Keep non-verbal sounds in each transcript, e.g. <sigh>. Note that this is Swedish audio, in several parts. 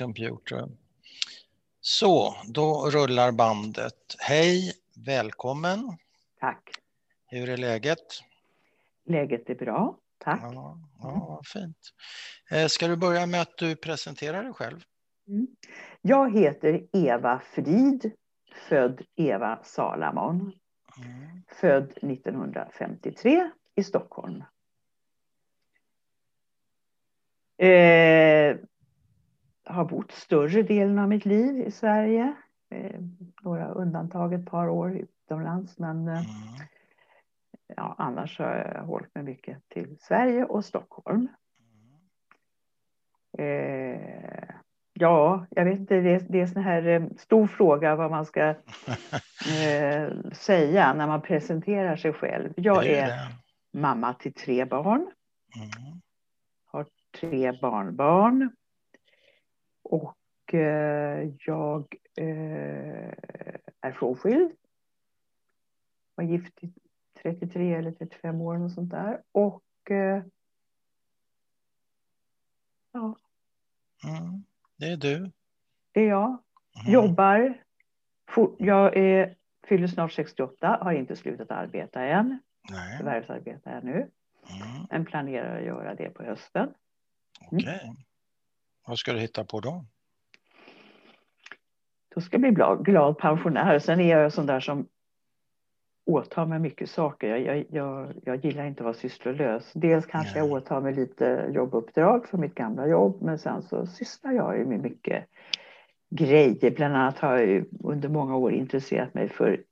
computer. Så, då rullar bandet. Hej, välkommen. Tack. Hur är läget? Läget är bra, tack. Ja, ja fint. Eh, ska du börja med att du presenterar dig själv? Mm. Jag heter Eva Frid, född Eva Salamon. Mm. Född 1953 i Stockholm. Eh, har bott större delen av mitt liv i Sverige. Eh, några undantag, ett par år utomlands. Men eh, mm. ja, annars har jag hållit mig mycket till Sverige och Stockholm. Eh, ja, jag vet inte, det, det är en sån här eh, stor fråga vad man ska <laughs> eh, säga när man presenterar sig själv. Jag är mamma till tre barn. Mm. Har tre barnbarn. Och eh, jag eh, är frånskild. Var gift i 33 eller 35 år och sånt där. Och eh, ja. Mm, det är du. Det är jag. Mm. Jobbar. Jag är, fyller snart 68, har inte slutat arbeta än. Nej. Förvärvsarbetar jag nu. Mm. Men planerar att göra det på hösten. Okej. Okay. Vad ska du hitta på då? Då ska jag bli glad, pensionär. Sen är jag sån där som åtar mig mycket saker. Jag, jag, jag, jag gillar inte att vara sysslolös. Dels kanske Nej. jag åtar mig lite jobbuppdrag för mitt gamla jobb, men sen så sysslar jag med mycket grejer. Bland annat har jag under många år intresserat mig för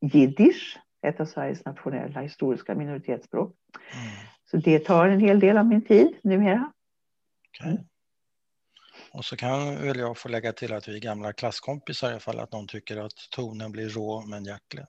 jiddisch, ett av Sveriges nationella historiska minoritetsspråk. Mm. Så det tar en hel del av min tid numera. Okay. Och så kan väl jag få lägga till att vi är gamla klasskompisar ifall att någon tycker att tonen blir rå men hjärtlig.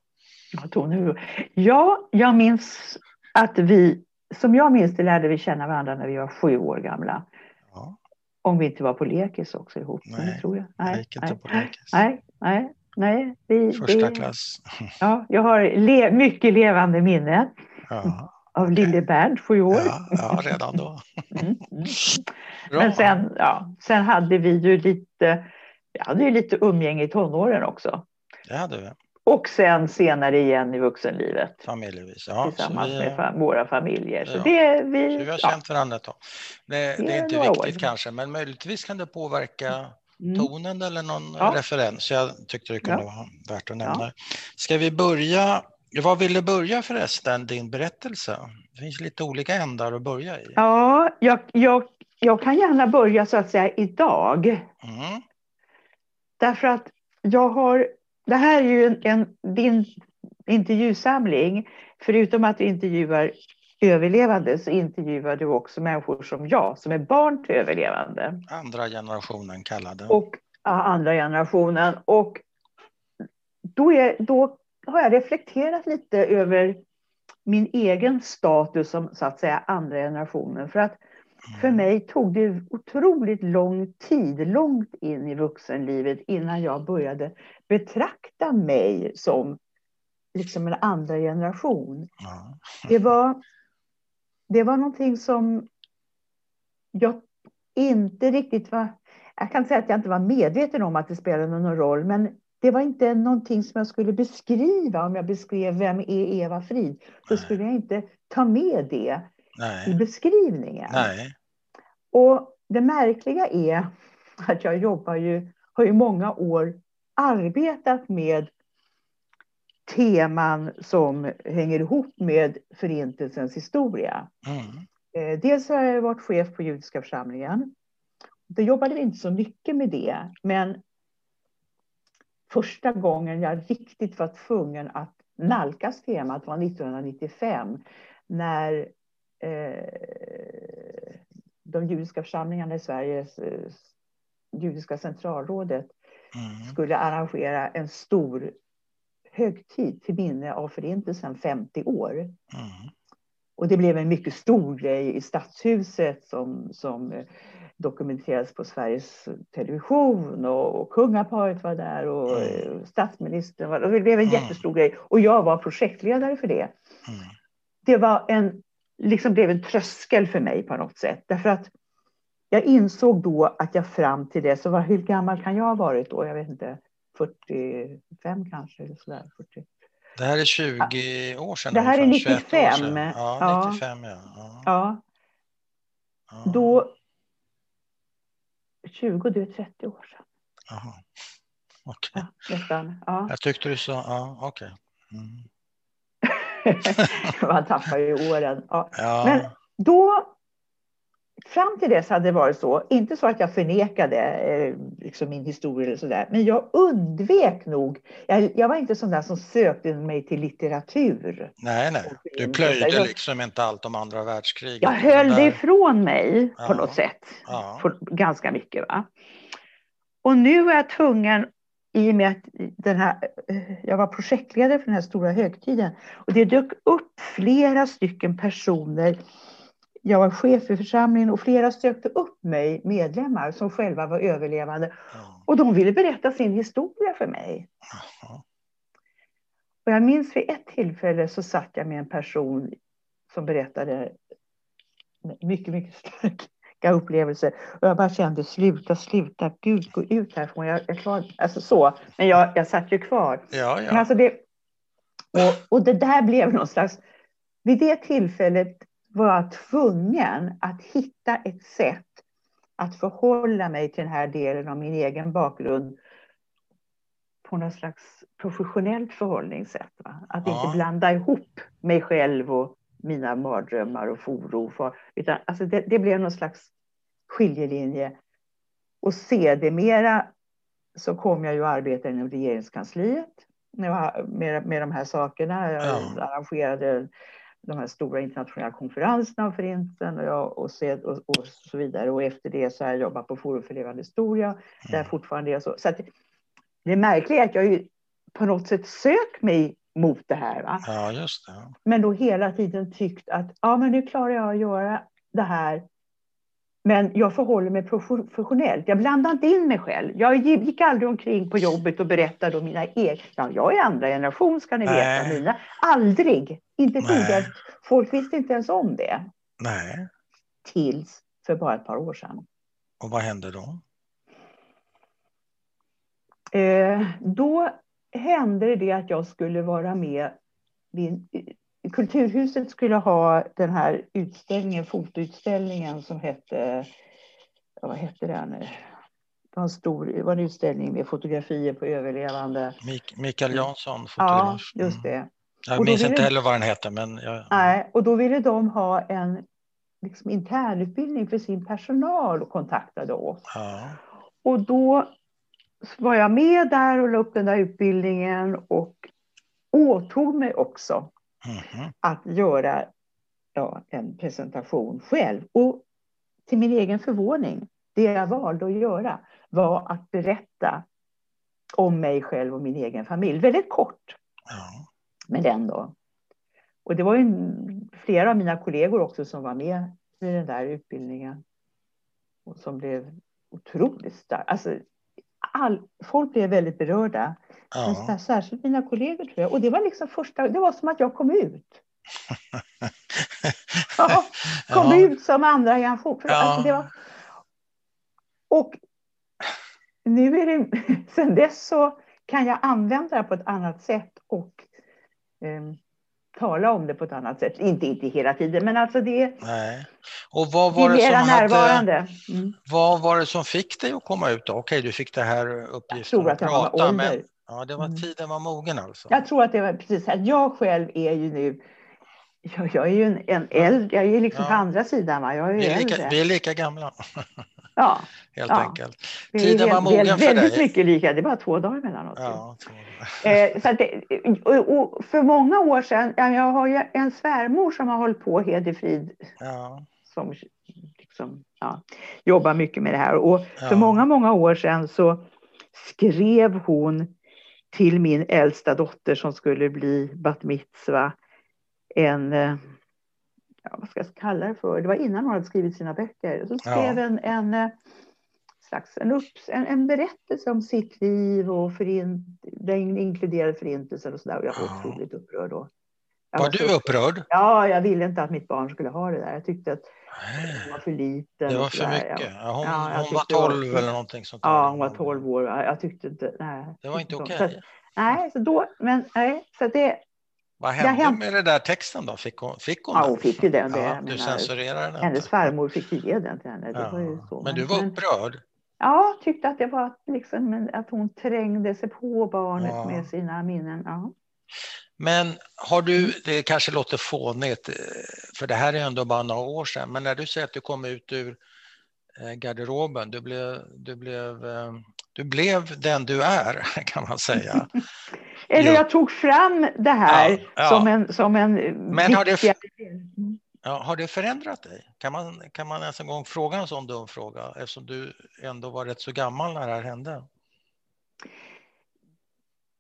Ja, tonen rå. Ja, jag minns att vi, som jag minns det lärde vi känna varandra när vi var sju år gamla. Ja. Om vi inte var på lekis också ihop. Nej, det tror jag. Nej, gick inte på lekis. Nej, nej, nej. Vi, Första det, klass. Ja, jag har le, mycket levande minnen. Ja av lille Bernt, sju år. Ja, ja redan då. Mm, mm. Men sen, ja, sen hade vi ju lite, vi hade ju lite umgänge i tonåren också. Det hade vi. Och sen senare igen i vuxenlivet. Familjevis, ja. Tillsammans vi, med våra familjer. Så, ja. det, vi, så vi har ja. känt varandra ett tag. Det, det är inte viktigt år. kanske, men möjligtvis kan det påverka mm. tonen eller någon ja. referens. Jag tyckte det kunde vara värt att nämna. Ska vi börja var vill du börja förresten, din berättelse? Det finns lite olika ändar att börja i. Ja, jag, jag, jag kan gärna börja så att säga idag. Mm. Därför att jag har, det här är ju en, en, din intervjusamling. Förutom att du intervjuar överlevande så intervjuar du också människor som jag, som är barn till överlevande. Andra generationen kallade. Och, ja, andra generationen. Och då, är, då har jag reflekterat lite över min egen status som så att säga andra generationen. För att för mm. mig tog det otroligt lång tid, långt in i vuxenlivet innan jag började betrakta mig som liksom en andra generation. Det var, det var någonting som jag inte riktigt var... Jag kan säga att jag inte var medveten om att det spelade någon roll, men det var inte någonting som jag skulle beskriva. Om jag beskrev vem är Eva Frid så skulle jag inte ta med det Nej. i beskrivningen. Nej. Och det märkliga är att jag jobbar ju, har i många år arbetat med teman som hänger ihop med Förintelsens historia. Mm. Eh, dels har jag varit chef på Judiska församlingen. Då jobbade vi inte så mycket med det, men första gången jag riktigt var tvungen att nalkas temat var 1995 när eh, de judiska församlingarna i Sveriges eh, judiska centralrådet mm. skulle arrangera en stor högtid till minne av Förintelsen 50 år. Mm. Och det blev en mycket stor grej i Stadshuset som, som dokumenterades på Sveriges Television och, och kungaparet var där och mm. statsministern var där. Det blev en mm. jättestor grej och jag var projektledare för det. Mm. Det var en, liksom blev en tröskel för mig på något sätt därför att jag insåg då att jag fram till det, så var, hur gammal kan jag ha varit då? Jag vet inte, 45 kanske? Eller sådär, 40. Det här är 20 år sedan? Det här är 95. Ja, 95 ja. ja. ja. ja. Då... 20, det är 30 år sedan. Jaha. Okej. Okay. Ja, nästan. Ja. Jag tyckte du sa, ja okej. Okay. Mm. <laughs> Man tappar ju åren. Ja. ja. Men då fram till dess hade det varit så, inte så att jag förnekade eh, liksom min historia eller sådär, men jag undvek nog. Jag, jag var inte sån där som sökte mig till litteratur. Nej, nej, du plöjde liksom inte allt om andra världskriget. Jag höll det ifrån mig ja. på något sätt, ja. ganska mycket. Va? Och nu är jag tvungen i och med att den här, eh, jag var projektledare för den här stora högtiden och det dök upp flera stycken personer jag var chef för församlingen och flera sökte upp mig, medlemmar som själva var överlevande. Och de ville berätta sin historia för mig. Och jag minns vid ett tillfälle så satt jag med en person som berättade mycket, mycket <laughs> starka upplevelser. Och jag bara kände sluta, sluta, Gud, gå ut härifrån. Jag, jag klar, alltså så. Men jag, jag satt ju kvar. Ja, ja. Men alltså det, och, och det där blev någon slags... Vid det tillfället var jag tvungen att hitta ett sätt att förhålla mig till den här delen av min egen bakgrund på något slags professionellt förhållningssätt. Va? Att ja. inte blanda ihop mig själv och mina mardrömmar och oro. För, utan, alltså det, det blev någon slags skiljelinje. Och sedermera så kom jag ju att arbeta inom regeringskansliet med, med de här sakerna. Jag ja. arrangerade de här stora internationella konferenserna om Förintelsen och, jag, och, se, och, och, så vidare. Och efter det så har jag jobbat på Forum för levande historia, mm. där fortfarande är så. så att, det märkliga är att jag ju på något sätt sökt mig mot det här. Va? Ja, just det. Men då hela tiden tyckt att ja, men nu klarar jag att göra det här men jag förhåller mig professionellt. Jag blandar inte in mig själv. Jag gick aldrig omkring på jobbet och berättade om mina egna. Ja, jag är andra generation ska ni Nej. veta. Mina. Aldrig. Inte ett Folk visste inte ens om det. Nej. Tills för bara ett par år sedan. Och vad hände då? Eh, då hände det att jag skulle vara med vid Kulturhuset skulle ha den här utställningen, fotoutställningen som hette, vad hette den? Det var en stor det var en utställning med fotografier på överlevande. Mik Mikael Jansson, fotograf. Ja, just det. Mm. Jag minns inte heller vad den hette. Men jag... Nej, och då ville de ha en liksom, internutbildning för sin personal och kontaktade oss. Ja. Och då var jag med där och la upp den där utbildningen och åtog mig också Mm. Att göra ja, en presentation själv. Och till min egen förvåning, det jag valde att göra var att berätta om mig själv och min egen familj. Väldigt kort, ja. men ändå. Och det var ju flera av mina kollegor också som var med i den där utbildningen. Och som blev otroligt starka. Alltså, all, folk blev väldigt berörda. Ja. Särskilt mina kollegor tror jag. Och det var liksom första, det var som att jag kom ut. <laughs> ja, kom ja. ut som andra generation. Ja. Alltså var... Och nu är det, <laughs> sen dess så kan jag använda det på ett annat sätt och um, tala om det på ett annat sätt. Inte, inte hela tiden, men alltså det Nej. Och vad var det, som närvarande. Hade, mm. Vad var det som fick dig att komma ut? Då? Okej, du fick det här uppgiften att, prata, men ja, det var, mm. tiden var mogen alltså. Jag tror att det var precis här. Jag själv är ju nu jag, jag är ju en, en äldre, jag är liksom ja. på andra sidan. Va? Jag är vi, är lika, vi är lika gamla. <laughs> Ja. Helt ja. enkelt. Tiden var mogen för dig. Väldigt mycket lika, det bara två dagar mellan oss. Ja, eh, så det, och, och för många år sedan, jag har ju en svärmor som har hållit på, Hedefrid, ja. som liksom, ja, jobbar mycket med det här. Och för ja. många, många år sedan så skrev hon till min äldsta dotter som skulle bli bat mitzva en eh, ja, vad ska jag kalla det för? Det var innan hon hade skrivit sina böcker. Så skrev ja. en, en, eh, slags, en, upps, en, en, berättelse om sitt liv och förint, den inkluderade förintelsen och sådär. Och jag var ja. otroligt upprörd då. var, var du upprörd? Ja, jag ville inte att mitt barn skulle ha det där. Jag tyckte att hon var för liten. Det var för mycket. Ja, hon, ja, hon var 12 var, eller någonting sånt. Ja, hon var 12 år. Jag tyckte inte... Nej, det var inte okej. Okay. Nej, så då... Men nej, så det... Vad hände hänt... med den där texten då? Fick hon, fick hon ja, hon fick ju den. Det, ja, du censurerade den? Hennes farmor fick ju ge den till henne. Det ja. var ju så. Men du var upprörd? Ja, tyckte att det var liksom att hon trängde sig på barnet ja. med sina minnen. Ja. Men har du, det kanske låter fånigt, eh, för det här är ändå bara några år sedan, men när du säger att du kom ut ur eh, garderoben, du blev, du blev, eh, du blev den du är, <laughs> kan man säga. Eller jag tog fram det här ja, ja. som en, som en men har det, ja, har det förändrat dig? Kan man, kan man ens en gång fråga en sån dum fråga, eftersom du ändå var rätt så gammal när det här hände?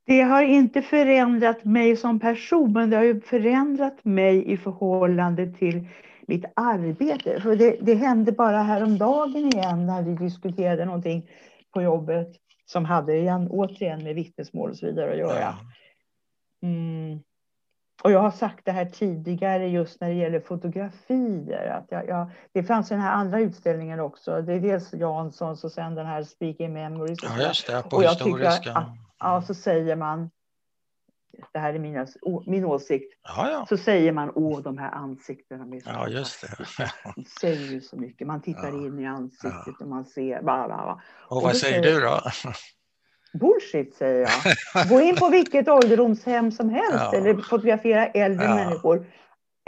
Det har inte förändrat mig som person, men det har ju förändrat mig i förhållande till mitt arbete. För det, det hände bara häromdagen igen när vi diskuterade någonting på jobbet som hade igen, återigen med vittnesmål och så vidare att göra. Mm. Och jag har sagt det här tidigare just när det gäller fotografier. Att jag, jag, det fanns den här andra utställningen också. Det är dels Janssons och sen den här Speaking Memories. Ja, just det, på och jag historiska. Att, ja, så säger man, det här är mina, min åsikt, ja, ja. så säger man åh de här ansiktena. Med ja, just det. de säger ju så mycket, man tittar ja. in i ansiktet och man ser, bla, bla, bla. Och, och vad säger du då? Bullshit, säger jag. <laughs> Gå in på vilket ålderdomshem som helst eller fotografera äldre människor.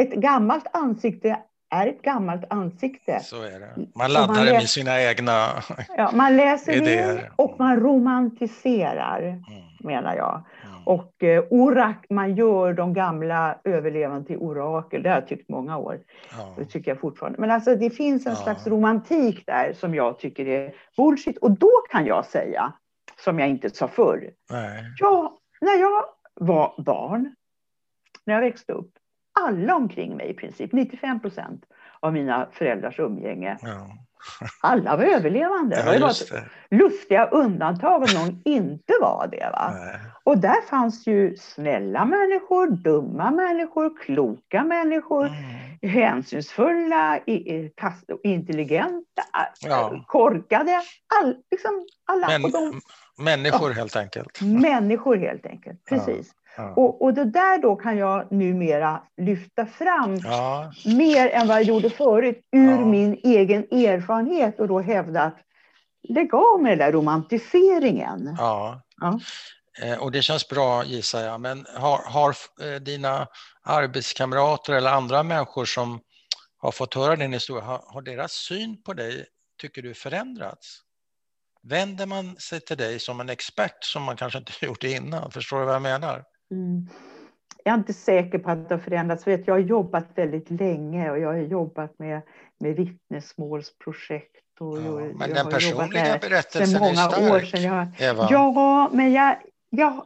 Ett gammalt ansikte är ett gammalt ansikte. Så är det. Man laddar man med sina egna ja, Man läser idéer. och man romantiserar, mm. menar jag. Och eh, orak, man gör de gamla överlevande till orakel. Det har jag tyckt många år. Ja. Det tycker jag fortfarande. Men alltså, det finns en ja. slags romantik där som jag tycker är bullshit. Och då kan jag säga, som jag inte sa förr. Nej. Ja, när jag var barn, när jag växte upp, alla omkring mig i princip, 95 procent av mina föräldrars umgänge. Ja. Alla var överlevande. Ja, det var lustiga undantag om någon inte var det. Va? Och där fanns ju snälla människor, dumma människor, kloka människor, mm. hänsynsfulla, intelligenta, ja. korkade. All, liksom alla. Men, de, människor ja. helt enkelt. Människor helt enkelt, precis. Och, och det där då kan jag numera lyfta fram ja. mer än vad jag gjorde förut ur ja. min egen erfarenhet och då hävda att lägg av med den där romantiseringen. Ja. ja. Eh, och det känns bra gissar jag, men har, har eh, dina arbetskamrater eller andra människor som har fått höra din historia, har, har deras syn på dig, tycker du, förändrats? Vänder man sig till dig som en expert som man kanske inte <laughs> gjort innan? Förstår du vad jag menar? Mm. Jag är inte säker på att det har förändrats. Jag har jobbat väldigt länge och jag har jobbat med, med vittnesmålsprojekt. Och ja, jag, men jag den personliga berättelsen många är stark, år sedan. Jag, Eva. Ja, men jag, jag,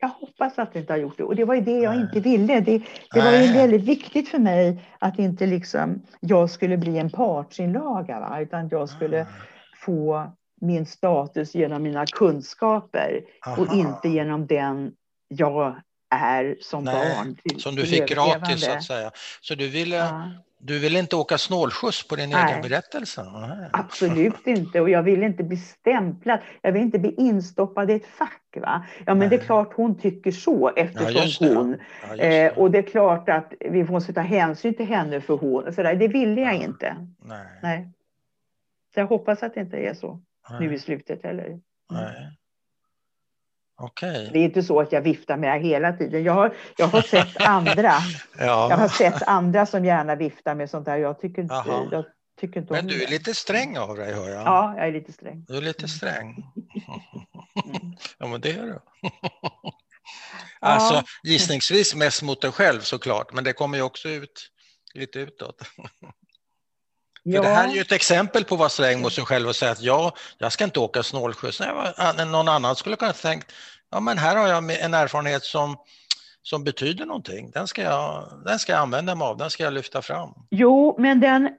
jag hoppas att det inte har gjort det. Och det var ju det jag Nej. inte ville. Det, det var ju väldigt viktigt för mig att inte liksom jag skulle bli en partsinlaga, va? utan jag skulle ah. få min status genom mina kunskaper Aha. och inte genom den jag är som Nej, barn. Till, som du fick gratis så att säga. Så du ville, ja. du ville inte åka snålskjuts på din Nej. egen berättelse? Nej. Absolut <laughs> inte och jag vill inte bli stämplad. Jag vill inte bli instoppad i ett fack. Va? Ja men Nej. det är klart hon tycker så eftersom ja, hon. Ja, eh, och det är klart att vi måste ta hänsyn till henne för hon. Så där, det ville jag inte. Nej. Så jag hoppas att det inte är så. Nej. nu i slutet heller. Mm. Nej. Okay. Det är inte så att jag viftar med hela tiden. Jag har, jag har sett <laughs> andra. ja. Jag har sett andra som gärna viftar med sånt där. Jag tycker inte, jag tycker inte Men du är det. lite sträng av dig, hör jag. Ja, jag är lite sträng. Du är lite sträng. Mm. <laughs> ja, men det är du. <laughs> alltså, gissningsvis mest mot dig själv såklart, men det kommer ju också ut lite utåt. Ja. Det här är ju ett exempel på vad Sträng mot sig själv och säga att ja, jag ska inte åka snålskjuts. Någon annan skulle kunna tänkt, ja men här har jag en erfarenhet som, som betyder någonting. Den ska, jag, den ska jag använda mig av, den ska jag lyfta fram. Jo, men den...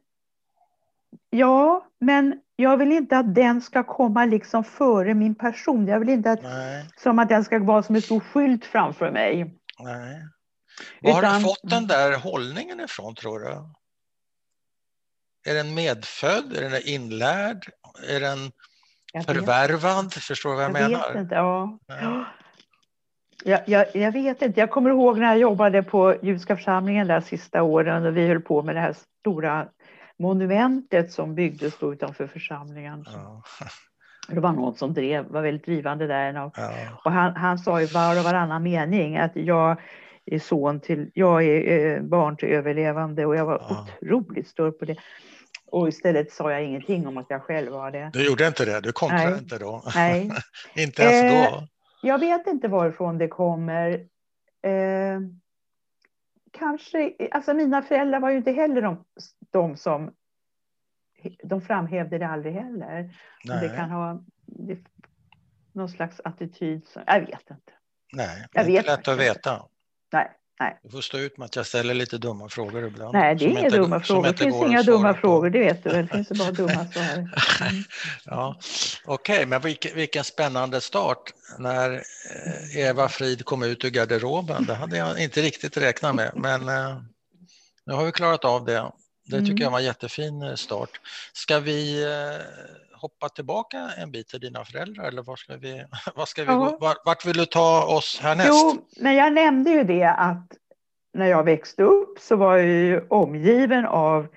Ja, men jag vill inte att den ska komma liksom före min person. Jag vill inte att, som att den ska vara som en stor skylt framför mig. Nej. Var har du fått den där hållningen ifrån tror du? Är den medfödd? Är den inlärd? Är den förvärvad? Förstår du vad jag, jag menar? Vet inte, ja. ja. Jag, jag, jag, vet inte. Jag kommer ihåg när jag jobbade på Judiska församlingen där sista åren och vi höll på med det här stora monumentet som byggdes då utanför församlingen. Ja. Det var någon som drev, var väldigt drivande där. Och, ja. och han, han sa i var och varannan mening att jag är son till, jag är eh, barn till överlevande och jag var ja. otroligt störd på det. Och istället sa jag ingenting om att jag själv var det. Du gjorde inte det? Du kontrade inte då? Nej. <laughs> inte ens då? Eh, jag vet inte varifrån det kommer. Eh, kanske, alltså mina föräldrar var ju inte heller de, de som de framhävde det aldrig heller. Det kan ha det, någon slags attityd. Som, jag vet inte. Nej, det är inte lätt att veta. Nej, nej. Du får stå ut med att jag ställer lite dumma frågor ibland. Nej, det är inga dumma frågor. Det finns inga dumma frågor, det vet du väl. Det finns bara dumma <laughs> svar. Mm. ja, Okej, okay, men vilken, vilken spännande start när eh, Eva Frid kom ut ur garderoben. Det hade jag inte riktigt räknat med, men eh, nu har vi klarat av det. Det tycker mm. jag var en jättefin eh, start. Ska vi hoppa tillbaka en bit till dina föräldrar eller var ska vi, <laughs> var ska vi ja. gå? Vart vill du ta oss härnäst? Jo, men jag nämnde ju det att när jag växte upp så var jag ju omgiven av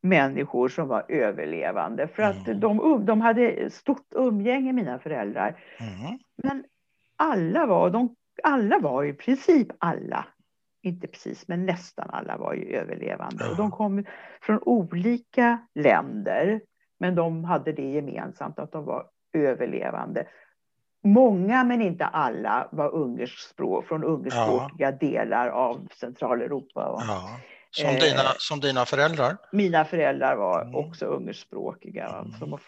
människor som var överlevande för att mm. de, de hade stort umgänge mina föräldrar. Mm. Men alla var, de, alla var i princip alla, inte precis men nästan alla var ju överlevande. Mm. Och de kom från olika länder men de hade det gemensamt att de var överlevande. Många, men inte alla, var ungerskspråk, från ungerspråkiga ja. delar av Centraleuropa. Och, ja. som, eh, dina, som dina föräldrar? Mina föräldrar var mm. också ungerspråkiga. Mm. Som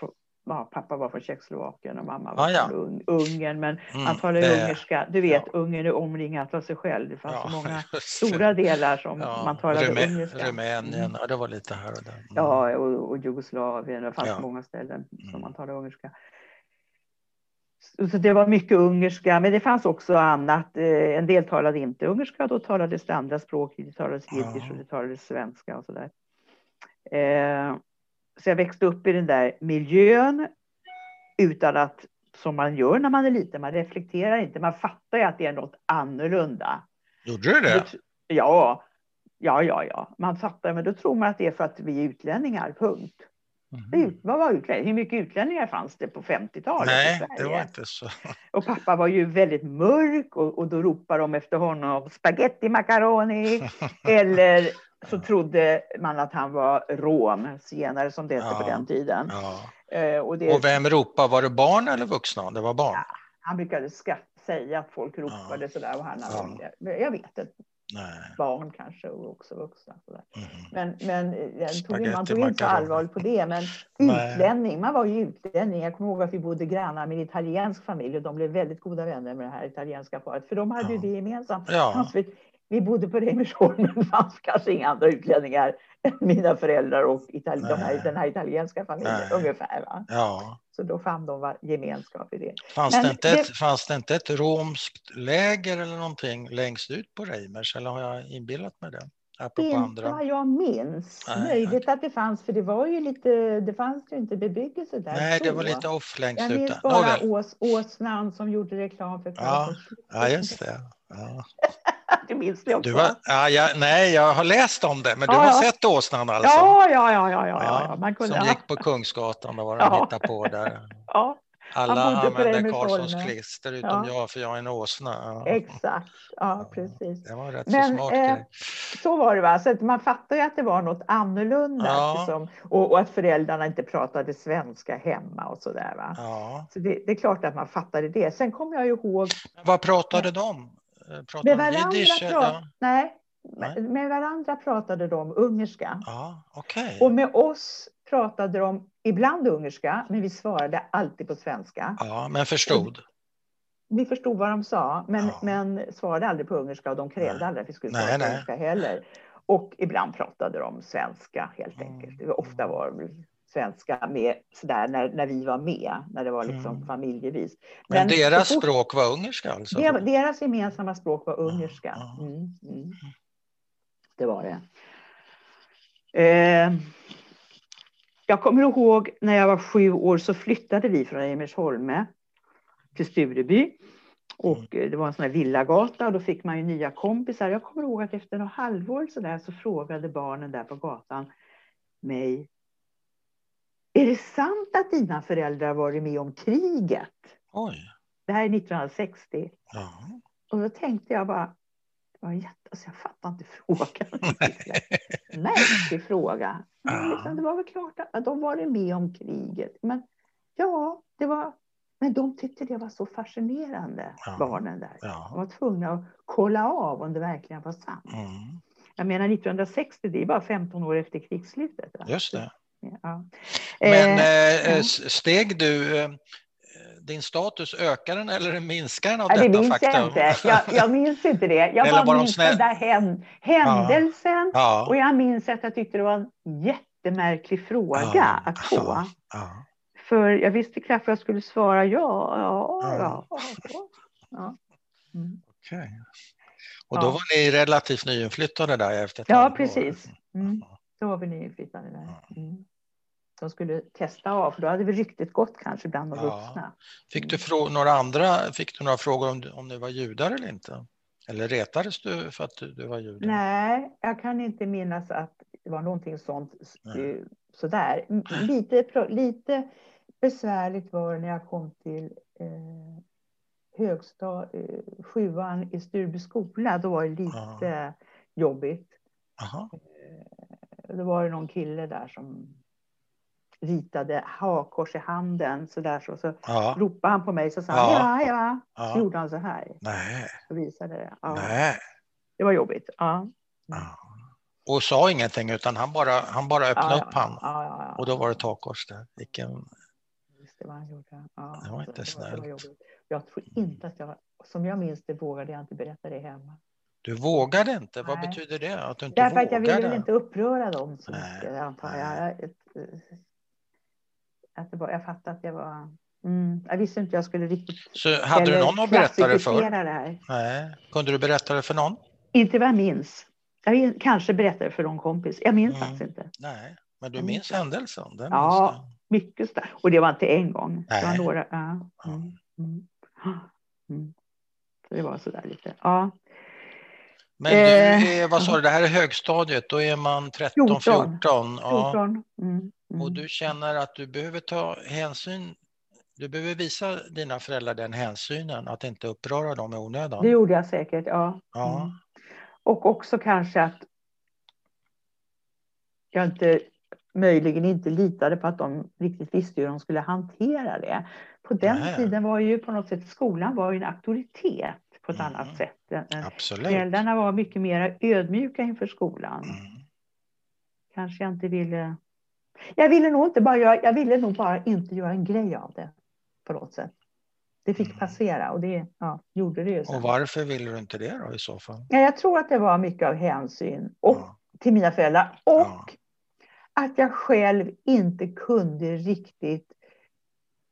ja, pappa var från Tjeckoslovakien och mamma var ah, ja. från Ungern. Men mm, han talade det, ungerska. Du vet, ja. Ungern är omringat av sig själv. Det fanns ja, så <laughs> många stora delar som man talade Rumä ungerska. Rumänien, mm. ja, det var lite här och där. Mm. Ja, och, och Jugoslavien. Det fanns många ställen som mm. man talade ungerska. Så det var mycket ungerska, men det fanns också annat. Eh, en del talade inte ungerska, då talades det andra språk. Det talades jiddisch och det talades svenska och så där. Så jag växte upp i den där miljön utan att, som man gör när man är liten, man reflekterar inte, man fattar ju att det är något annorlunda. Gjorde du det? Ja, ja, ja, ja. Man fattar, men då tror man att det är för att vi är utlänningar, punkt. Mm. Vad var utlänningar? Hur mycket utlänningar fanns det på 50-talet Nej, det var inte så. Och pappa var ju väldigt mörk och, och då ropade de efter honom spaghetti macaroni <laughs> eller så trodde man att han var rom, zigenare som det hette ja, på den tiden. Ja. Eh, och, det, och, vem ropade? Var det barn eller vuxna? Det var barn? Ja, han brukade skratt, säga att folk ropade ja. sådär. Och han ja. Jag vet inte. Nej. Barn kanske och också vuxna. Mm. Men, men eh, tog, man tog inte så allvarligt på det. Men <laughs> utlänning, man var ju utlänning. Jag kommer ihåg att vi bodde grannar med en italiensk familj och de blev väldigt goda vänner med det här italienska paret. För de hade ja. ju det gemensamt. Ja <laughs> vi bodde på Reimersholmen, det fanns kanske inga andra utlänningar än mina föräldrar och Itali de här, den här italienska familjen Nej. ungefär. Va? Ja. Så då fann de gemenskap i det. Fanns, det inte, det... Ett, fanns det inte ett romskt läger eller någonting längst ut på Reimers eller har jag inbillat mig det? Apropå inte andra. vad jag minns. Nej, Möjligt okay. att det fanns, för det var ju lite, det fanns ju inte bebyggelse där. Nej, det var lite off längst ut. Jag minns bara Ås, Åsnan som gjorde reklam för Ja, ja just det. Ja. <laughs> du minns det också? Du har, ja, jag, nej, jag har läst om det, men du ja, har ja. sett åsnan alltså? Ja, ja, ja. ja, ja, ja. Man kunde, som gick <laughs> på Kungsgatan, och vad de hittade på där. Ja. Alla använde Karlssons klister utom jag, för jag är en åsna. Exakt, ja precis. Det var rätt men, så smart eh, Så var det, va? Så man fattar ju att det var något annorlunda. Liksom, och, och, att föräldrarna inte pratade svenska hemma och så där. Va? Ja. Så det, det, är klart att man fattade det. Sen kommer jag ihåg... Vad pratade de? Eh, Pratar med varandra, jiddisch, prat, nej, nej. Med, varandra pratade de ungerska. Ja, okay. Och med oss pratade de ibland ungerska, men vi svarade alltid på svenska. Ja, men förstod? Vi förstod vad de sa, men, ja. men svarade aldrig på ungerska och de krävde nej. aldrig att vi skulle svara på ungerska heller. Och ibland pratade de svenska helt enkelt. Mm. Ofta var svenska med sådär när, när vi var med, när det var liksom mm. familjevis. Men, Men deras fort, språk var ungerska alltså? Deras gemensamma språk var ungerska. Mm, mm. Det var det. Eh, jag kommer ihåg när jag var sju år så flyttade vi från Emersholme till Stureby. Och mm. det var en sån här villagata och då fick man ju nya kompisar. Jag kommer ihåg att efter något halvår så, där, så frågade barnen där på gatan mig. Är det sant att dina föräldrar varit med om kriget? Oj. Det här är 1960. Ja. Och då tänkte jag bara, det var jätte, alltså jag fattar inte frågan. <laughs> Märklig fråga. Men liksom, det var väl klart att de varit med om kriget. Men ja, det var men de tyckte det var så fascinerande, ja. barnen där. Ja. De var tvungna att kolla av om det verkligen var sant. Mm. Jag menar 1960, det är bara 15 år efter krigsslutet. Just det. Ja. Men eh, eh steg du, eh, din status, ökar den eller minskar den av ja, detta det minns faktum? Jag, inte. Jag, jag minns inte det. Jag <laughs> eller bara minns den där händelsen ja. och jag minns att jag tyckte det var en jättemärklig fråga att få. För jag visste knappt vad jag skulle svara ja, ja, ja. ja. ja. Mm. Okay. Och då ja. var ni relativt nyinflyttade där efter ett Ja, precis. Mm. Då var vi nyinflyttade där. Mm. De skulle testa av, för då hade vi ryktet gått kanske bland de vuxna. Fick du mm. några andra, fick du några frågor om, om du var judar eller inte? Eller retades du för att du, du var jude? Nej, jag kan inte minnas att det var någonting sånt. Nej. Sådär. Lite, lite besvärligt var när jag kom till eh, högstad, eh, sjuan i Stureby skola. Då var det lite ja. jobbigt. Aha. Eh, då var det någon kille där som ritade hakkors i handen så där så, så ja. ropade han på mig så sa han ja, ja, ja. Så gjorde han så här. Nej. Så visade det. Ja. Nej. Det var jobbigt. Ja. ja. Och sa ingenting utan han bara, han bara öppnade upp han. Och då var det takkors där. Vilken det vad han gjorde. Ja, det var inte snällt. jag tror inte att jag, som jag minns det, vågade jag inte berätta det hemma. Du vågade inte? Nej. Vad betyder det? Att du inte Därför vågade? att jag ville inte uppröra dem så mycket, antar jag. Jag att det var, jag fattade att det var... Mm, jag visste inte jag skulle riktigt... Så hade du någon att berätta det för? Det Nej. Kunde du berätta det för någon? Inte vad jag minns. Jag kanske berättade för någon kompis. Jag minns mm. faktiskt inte. Nej, men du minns händelsen? ja, mycket starkt. Och det var inte en gång. Nej. Det var några. Ja. Mm. Mm. Mm. Så det var så där lite. Ja. Men du, eh, vad sa du, det här är högstadiet, då är man 13, 14? 14, 14. Ja. Mm, mm. Och du känner att du behöver ta hänsyn, du behöver visa dina föräldrar den hänsynen, att inte uppröra dem i onödan? Det gjorde jag säkert, ja. ja. Mm. Och också kanske att jag inte möjligen inte litade på att de riktigt visste hur de skulle hantera det. På den Nej. tiden var ju på något sätt skolan var ju en auktoritet på ett mm. annat sätt. Absolut. Föräldrarna var mycket mer ödmjuka inför skolan. Mm. Kanske jag inte ville... Jag ville nog inte bara göra, jag ville nog bara inte göra en grej av det på något sätt. Det fick mm. passera och det ja, gjorde det ju. Sen. Och varför ville du inte det då i så fall? Ja, jag tror att det var mycket av hänsyn och, ja. till mina föräldrar och ja att jag själv inte kunde riktigt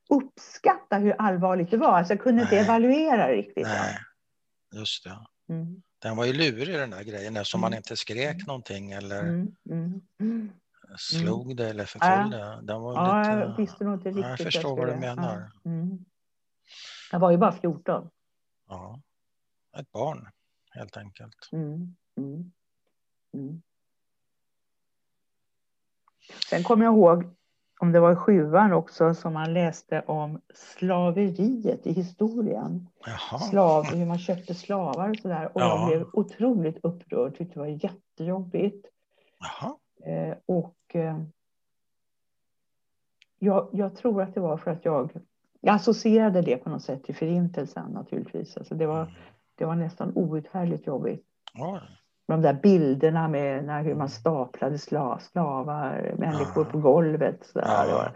uppskatta hur allvarligt det var. Alltså jag kunde Nej. inte evaluera riktigt. Nej, just det. Mm. Den var ju lurig den där grejen eftersom mm. man inte skrek mm. någonting eller mm. Mm. slog mm. det eller förföljde. Ja. Den var ja, lite... jag visste nog inte riktigt. Jag förstår vad du menar. Ja. Mm. Jag var ju bara 14. Ja, ett barn helt enkelt. Mm. Sen kommer jag ihåg, om det var i sjuan också, som man läste om slaveriet i historien. Jaha. Slav, hur man köpte slavar och sådär. Och ja. jag blev otroligt upprörd, tyckte det var jättejobbigt. Eh, och jag, jag, tror att det var för att jag, jag associerade det på något sätt till förintelsen naturligtvis. Alltså det, var, mm. det var nästan outhärdligt jobbigt. Oj de där bilderna med när, hur man staplade slav, slavar, människor ja. på golvet. Så där, ja.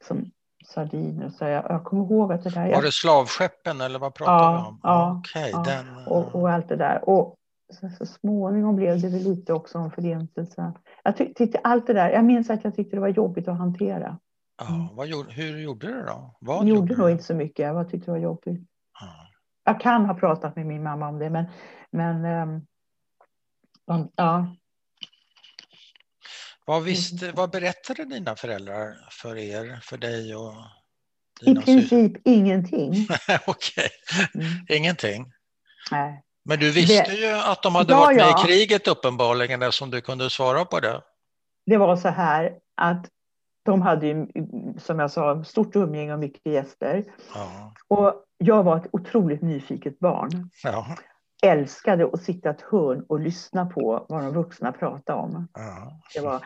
som sardiner. Så jag, jag kommer ihåg att det där... Var det slavskeppen eller vad pratade ja, vi om? Ja, okay, ja. Den... Och, och, allt det där. Och så, så, småningom blev det väl lite också om förintelsen. Jag tyckte allt det där, jag minns att jag tyckte det var jobbigt att hantera. Ja, vad gjorde, hur gjorde du då? Vad jag gjorde nog inte så mycket, jag tyckte det var jobbigt. Ja. Jag kan ha pratat med min mamma om det, men, men um, ja. Vad, visste, mm. vad berättade dina föräldrar för er, för dig och I princip syster? ingenting. <laughs> Okej, mm. ingenting? Nej. Men du visste ju att de hade ja, varit med ja. i kriget uppenbarligen eftersom du kunde svara på det. Det var så här att de hade ju, som jag sa, stort umgänge och mycket gäster. Ja. Och jag var ett otroligt nyfiket barn. Ja. Älskade att sitta i ett hörn och lyssna på vad de vuxna pratade om. Ja. Det var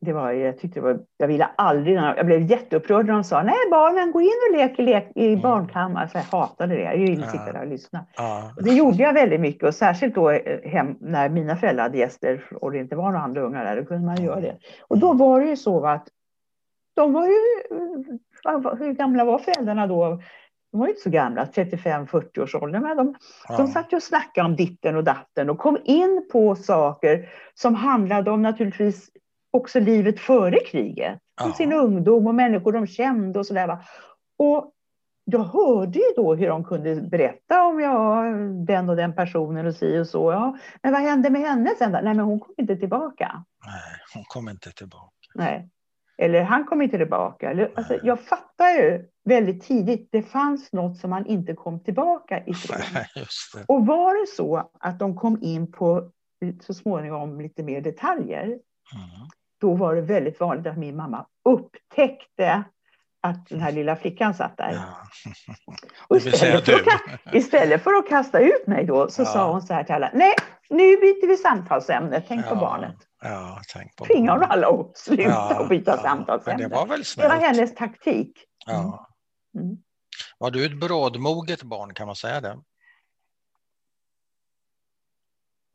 det var, jag, tyckte det var, jag ville aldrig, jag blev jätteupprörd när de sa nej barnen gå in och lek, lek i mm. barnkammaren. Så jag hatade det, jag ville sitta där och lyssna. Ja. Och det gjorde jag väldigt mycket och särskilt då eh, hem, när mina föräldrar hade gäster och det inte var några andra ungar där, då kunde man göra det. Och då var det ju så att de var ju, hur gamla var föräldrarna då? De var inte så gamla, 35-40 års ålder, men de, ja. de satt ju och snackade om ditten och datten och kom in på saker som handlade om naturligtvis också livet före kriget. Ja. Sin ungdom och människor de kände och sådär. Och jag hörde ju då hur de kunde berätta om ja, den och den personen och si och så. Ja, men vad hände med henne sen? Nej, men hon kom inte tillbaka. Nej, hon kom inte tillbaka. Nej. Eller han kom inte tillbaka. Eller, alltså, jag fattar ju väldigt tidigt, det fanns något som man inte kom tillbaka ifrån. <laughs> Och var det så att de kom in på så småningom lite mer detaljer, mm då var det väldigt vanligt att min mamma upptäckte att den här lilla flickan satt där. Ja. Och istället, för att, istället för att kasta ut mig då så ja. sa hon så här till alla. Nej, nu byter vi samtalsämne. Tänk ja. på barnet. Ja, tänk på Tvingar hon alla att sluta och byta samtalsämne. det var väl Det var hennes taktik. Ja. Mm. mm. Var du ett brådmoget barn, kan man säga det?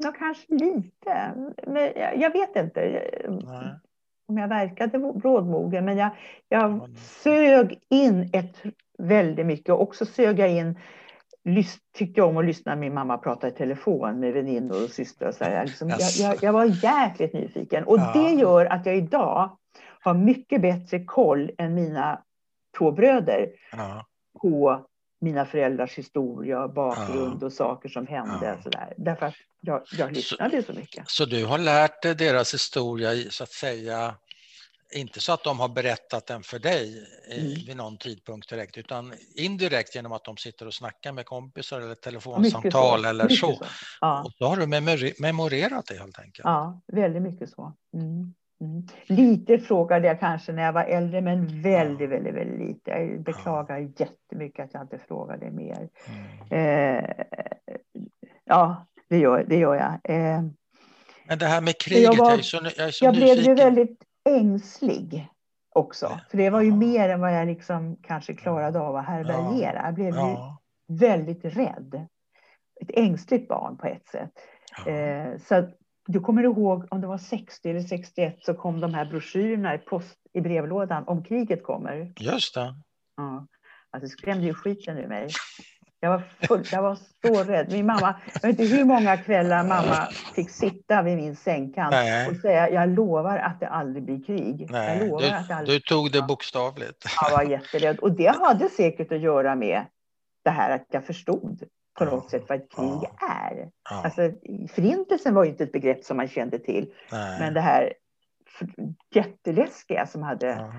Ja, kanske lite. Men jag vet inte Nej. om jag verkade brådmogen, men jag, jag sög in ett väldigt mycket. Och också sög jag in tyckte jag om att lyssna min mamma prata i telefon med väninnor och systrar. Så jag, liksom, jag, jag, jag, var jäkligt nyfiken. Och ja. det gör att jag idag har mycket bättre koll än mina två bröder ja. på mina föräldrars historia, bakgrund ja. och saker som hände. Ja. Sådär. Därför att jag, jag lyssnade så, så mycket. Så du har lärt dig deras historia, så att säga, inte så att de har berättat den för dig mm. vid någon tidpunkt direkt, utan indirekt genom att de sitter och snackar med kompisar eller telefonsamtal så. eller så. så. Ja. Och då har du memorerat det helt enkelt. Ja, väldigt mycket så. Mm. Mm. Lite frågade jag kanske när jag var äldre, men väldigt, väldigt, väldigt lite. Jag beklagar ja. jättemycket att jag inte frågade mer. Mm. Eh, ja, det gör, det gör jag. Eh, men det här med kriget, jag, var, jag är så, jag är så Jag nyfiken. blev ju väldigt ängslig också. För det var ju ja. mer än vad jag liksom kanske klarade av att härbärgera. Ja. Jag blev ja. ju väldigt rädd. Ett ängsligt barn på ett sätt. Eh, så du kommer ihåg om det var 60 eller 61 så kom de här broschyrerna i post i brevlådan om kriget kommer. Just det. Ja. Alltså, det skrämde ju skiten ur mig. Jag var, full, jag var så rädd. Min mamma, jag vet inte hur många kvällar mamma fick sitta vid min sängkant Nej. och säga jag lovar att det aldrig blir krig. Nej, jag lovar du, att det aldrig... du tog det bokstavligt. Jag var jätterädd. Och det hade säkert att göra med det här att jag förstod på något sätt vad ett krig ja. är. Ja. Alltså, förintelsen var ju inte ett begrepp som man kände till. Nej. Men det här jätteläskiga som hade ja.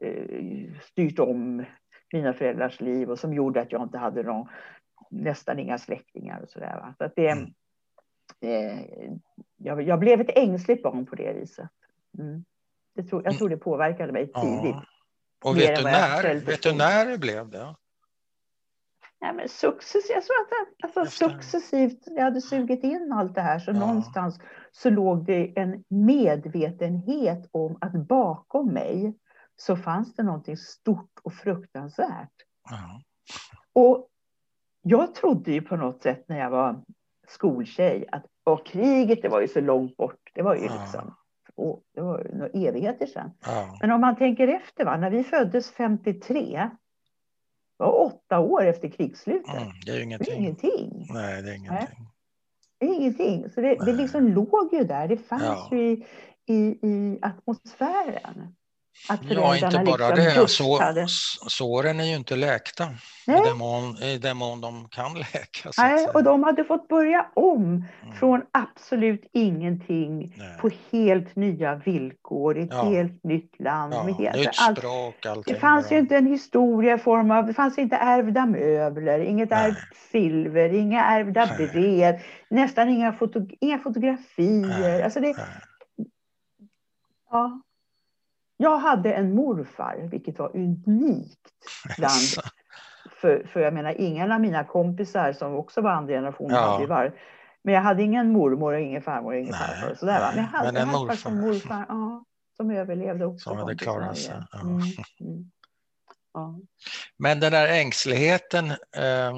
Eh, styrt om mina föräldrars liv och som gjorde att jag inte hade någon, nästan inga släktingar och sådär. Så att det, mm. eh, jag, jag, blev ett ängsligt barn på det viset. Mm. Det tror, jag tror det påverkade mig tidigt. Och vet du, när, vet du när det blev det? Ja, men successivt, jag tror att alltså, successivt, jag hade sugit in allt det här, så ja. någonstans så låg det en medvetenhet om att bakom mig så fanns det någonting stort och fruktansvärt. Ja. Och jag trodde ju på något sätt när jag var skoltjej att och kriget det var ju så långt bort. Det var ju ja. liksom och det var några evigheter sedan. Men om man tänker efter, va? när vi föddes 53 var åtta år efter krigsslutet. Mm, det är ingenting. Det är ingenting. Nej, det är ingenting. Ingenting. Så det, det liksom låg ju där. Det fanns ja. ju i, i, i atmosfären. Att ja, inte bara liksom det. Så, såren är ju inte läkta i den, mån, i den mån de kan läka. Nej, och de hade fått börja om mm. från absolut ingenting Nej. på helt nya villkor i ett ja. helt nytt land. Ja, med helt, nytt språk, allting. Det fanns ju inte en historia i form av, det fanns inte ärvda möbler, inget Nej. ärvt silver, inga ärvda brev, nästan inga, foto, inga fotografier. Alltså det, Ja. Jag hade en morfar, vilket var unikt. Bland, för, för jag menar, ingen av mina kompisar som också var andra generationen ja. hade var. Men jag hade ingen mormor och ingen farmor och ingen farfar. Sådär, va? Men jag hade, Men en morfar. En morfar ja, som överlevde också. Som hade klarat sig. Ja. Mm, mm. Ja. Men den där ängsligheten eh,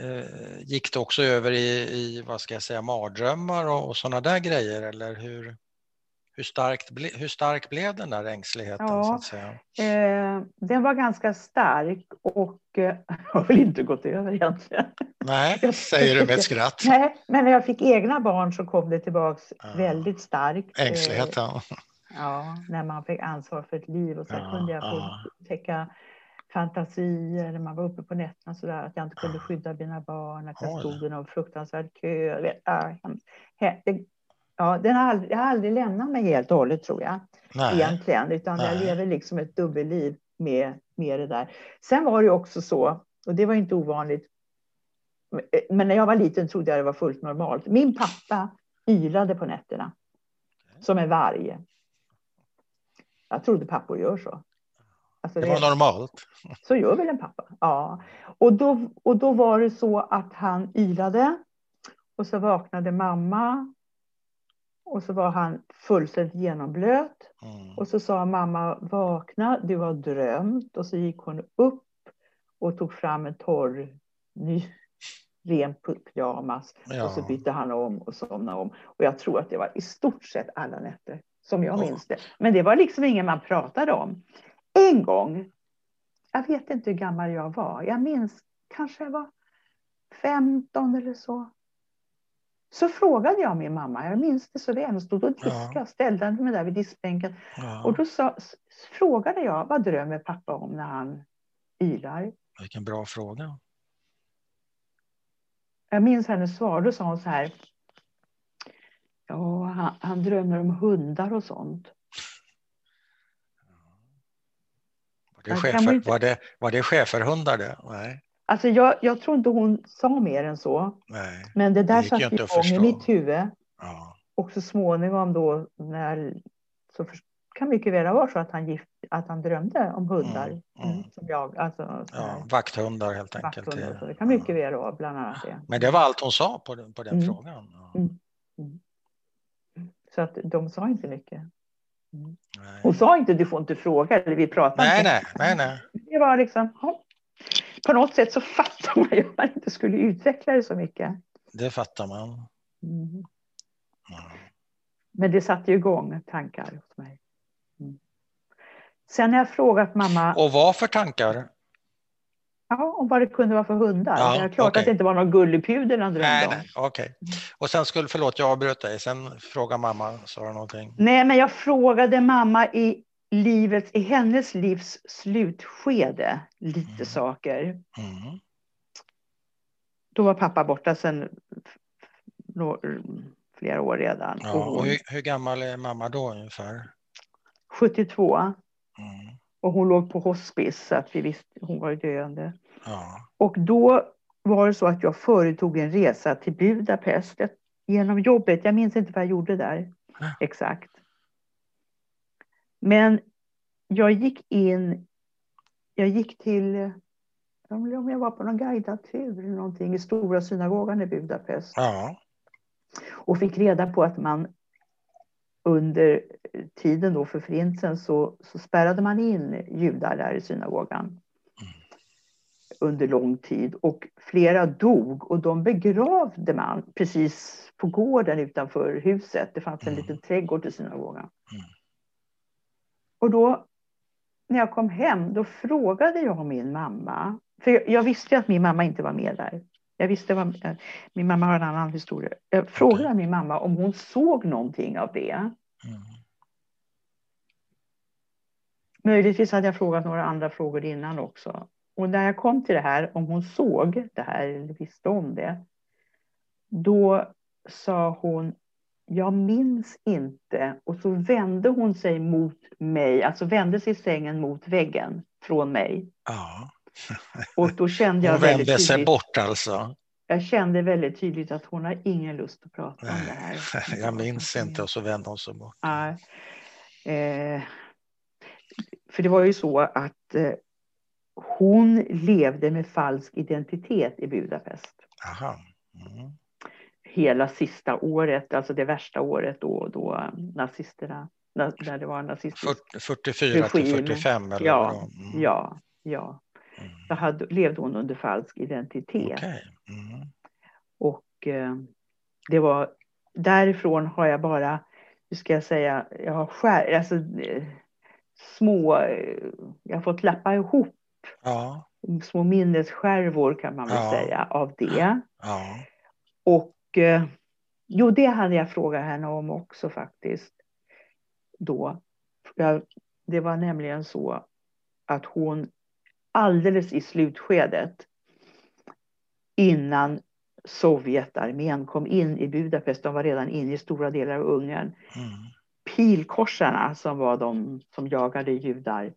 eh gick det också över i, i vad ska jag säga, mardrömmar och, och sådana där grejer? Eller hur? Hur, starkt hur stark blev den där ängsligheten? Ja, så att säga? Eh, den var ganska stark och eh, <laughs> har väl inte gått över egentligen. Nej, säger du med ett skratt. Nej, men när jag fick egna barn så kom det tillbaks ja. väldigt starkt. Ängsligheten. Eh, ja, när man fick ansvar för ett liv och så ja, kunde jag ja. täcka fantasier när man var uppe på nätterna så där, att jag inte kunde skydda mina barn, att jag stod i någon fruktansvärd kö. Vet, det, Ja, den har aldrig, jag har aldrig lämnat mig helt och hållet tror jag. Nej. Egentligen, utan Nej. jag lever liksom ett dubbelliv med, med det där. Sen var det också så, och det var inte ovanligt, men när jag var liten trodde jag det var fullt normalt. Min pappa ylade på nätterna. Som en varg. Jag trodde pappor gör så. Alltså det, det var normalt. Så gör väl en pappa. Ja. Och då, och då var det så att han ylade. Och så vaknade mamma och så var han fullständigt genomblöt. Mm. Och så sa mamma, vakna, du har drömt. Och så gick hon upp och tog fram en torr, ny, <laughs> ren pyjamas. Ja. Och så bytte han om och somnade om. Och jag tror att det var i stort sett alla nätter, som jag ja. minns det. Men det var liksom ingen man pratade om. En gång, jag vet inte hur gammal jag var, jag minns kanske jag var 15 eller så. Så frågade jag min mamma, jag minns det så väl, hon stod och diskade, ja. ställde mig där vid diskbänken. Ja. Och då sa, frågade jag, vad drömmer pappa om när han ylar? Vilken bra fråga. Jag minns hennes svar, då sa hon så här, ja, han, han drömmer om hundar och sånt. Var det, chefer, var det, var det schäferhundar det? Nej. Alltså jag, jag tror inte hon sa mer än så. Nej, Men det där satt igång i mitt huvud. Ja. Och så småningom då när så för, kan mycket väl vara så att han, gift, att han drömde om hundar. Mm, mm. mm som jag, alltså, ja, vakthundar helt enkelt. Vakthundar, så det kan mycket väl vara bland annat det. Men det var allt hon sa på den, på den mm. frågan. Mm. mm. Så att de sa inte mycket. Hon sa inte du får inte fråga eller vi pratar nej, inte. Nej, nej, nej. Det var liksom, ja, på något sätt så fattar man ju att man inte skulle utveckla det så mycket. Det fattar man. Mm. Mm. Men det satte ju igång tankar hos mig. Mm. Sen har jag frågat mamma. Och vad för tankar? Ja, om vad det kunde vara för hundar. Ja, det är klart okay. att det inte var någon gulligpudel han drömde nej, nej, Okej. Okay. Och sen skulle, förlåt jag avbröt dig, sen frågade mamma, sa du någonting? Nej, men jag frågade mamma i livets, i hennes livs slutskede lite mm. saker. Mm. Då var pappa borta sedan flera år redan. Ja, och hur, hur, gammal är mamma då ungefär? 72. Mm. Och hon låg på hospice, så att vi visste, hon var döende. Ja. Och då var det så att jag företog en resa till Budapest genom jobbet. Jag minns inte vad jag gjorde där ja. exakt. Men jag gick in, jag gick till, om jag var på någon guidad tur eller någonting i stora synagogan i Budapest. Ja. Och fick reda på att man under tiden då för förintelsen så, så spärrade man in judar där i synagogan. Mm. Under lång tid och flera dog och de begravde man precis på gården utanför huset. Det fanns en mm. liten trädgård till synagogan. Mm. Och då när jag kom hem, då frågade jag min mamma. För jag, visste att min mamma inte var med där. Jag visste vad min mamma har en annan historia. Jag frågade min mamma om hon såg någonting av det. Mm. Möjligtvis hade jag frågat några andra frågor innan också. Och när jag kom till det här, om hon såg det här eller visste om det, då sa hon, jag minns inte. Och så vände hon sig mot mig, alltså vände sig sängen mot väggen från mig. Ja. Och då kände jag hon vände väldigt sig bort alltså? Jag kände väldigt tydligt att hon har ingen lust att prata Nej. om det här. <laughs> Jag minns inte och så vände hon sig bort. Ja. Eh, för det var ju så att eh, hon levde med falsk identitet i Budapest. Aha. Mm. Hela sista året, alltså det värsta året då, då nazisterna, när det var nazistisk 44 regim. till 45 eller ja, mm. ja, ja. Mm. Då hade, levde hon under falsk identitet. Okay. Mm. Och eh, det var därifrån har jag bara, hur ska jag säga, jag har skär, alltså, eh, små, eh, jag har fått lappa ihop ja. små minnesskärvor kan man väl ja. säga av det. Ja. Och eh, jo, det hade jag frågat henne om också faktiskt. Då. Jag, det var nämligen så att hon alldeles i slutskedet innan Sovjetarmén kom in i Budapest, de var redan inne i stora delar av Ungern. Mm. Pilkorsarna som var de som jagade judar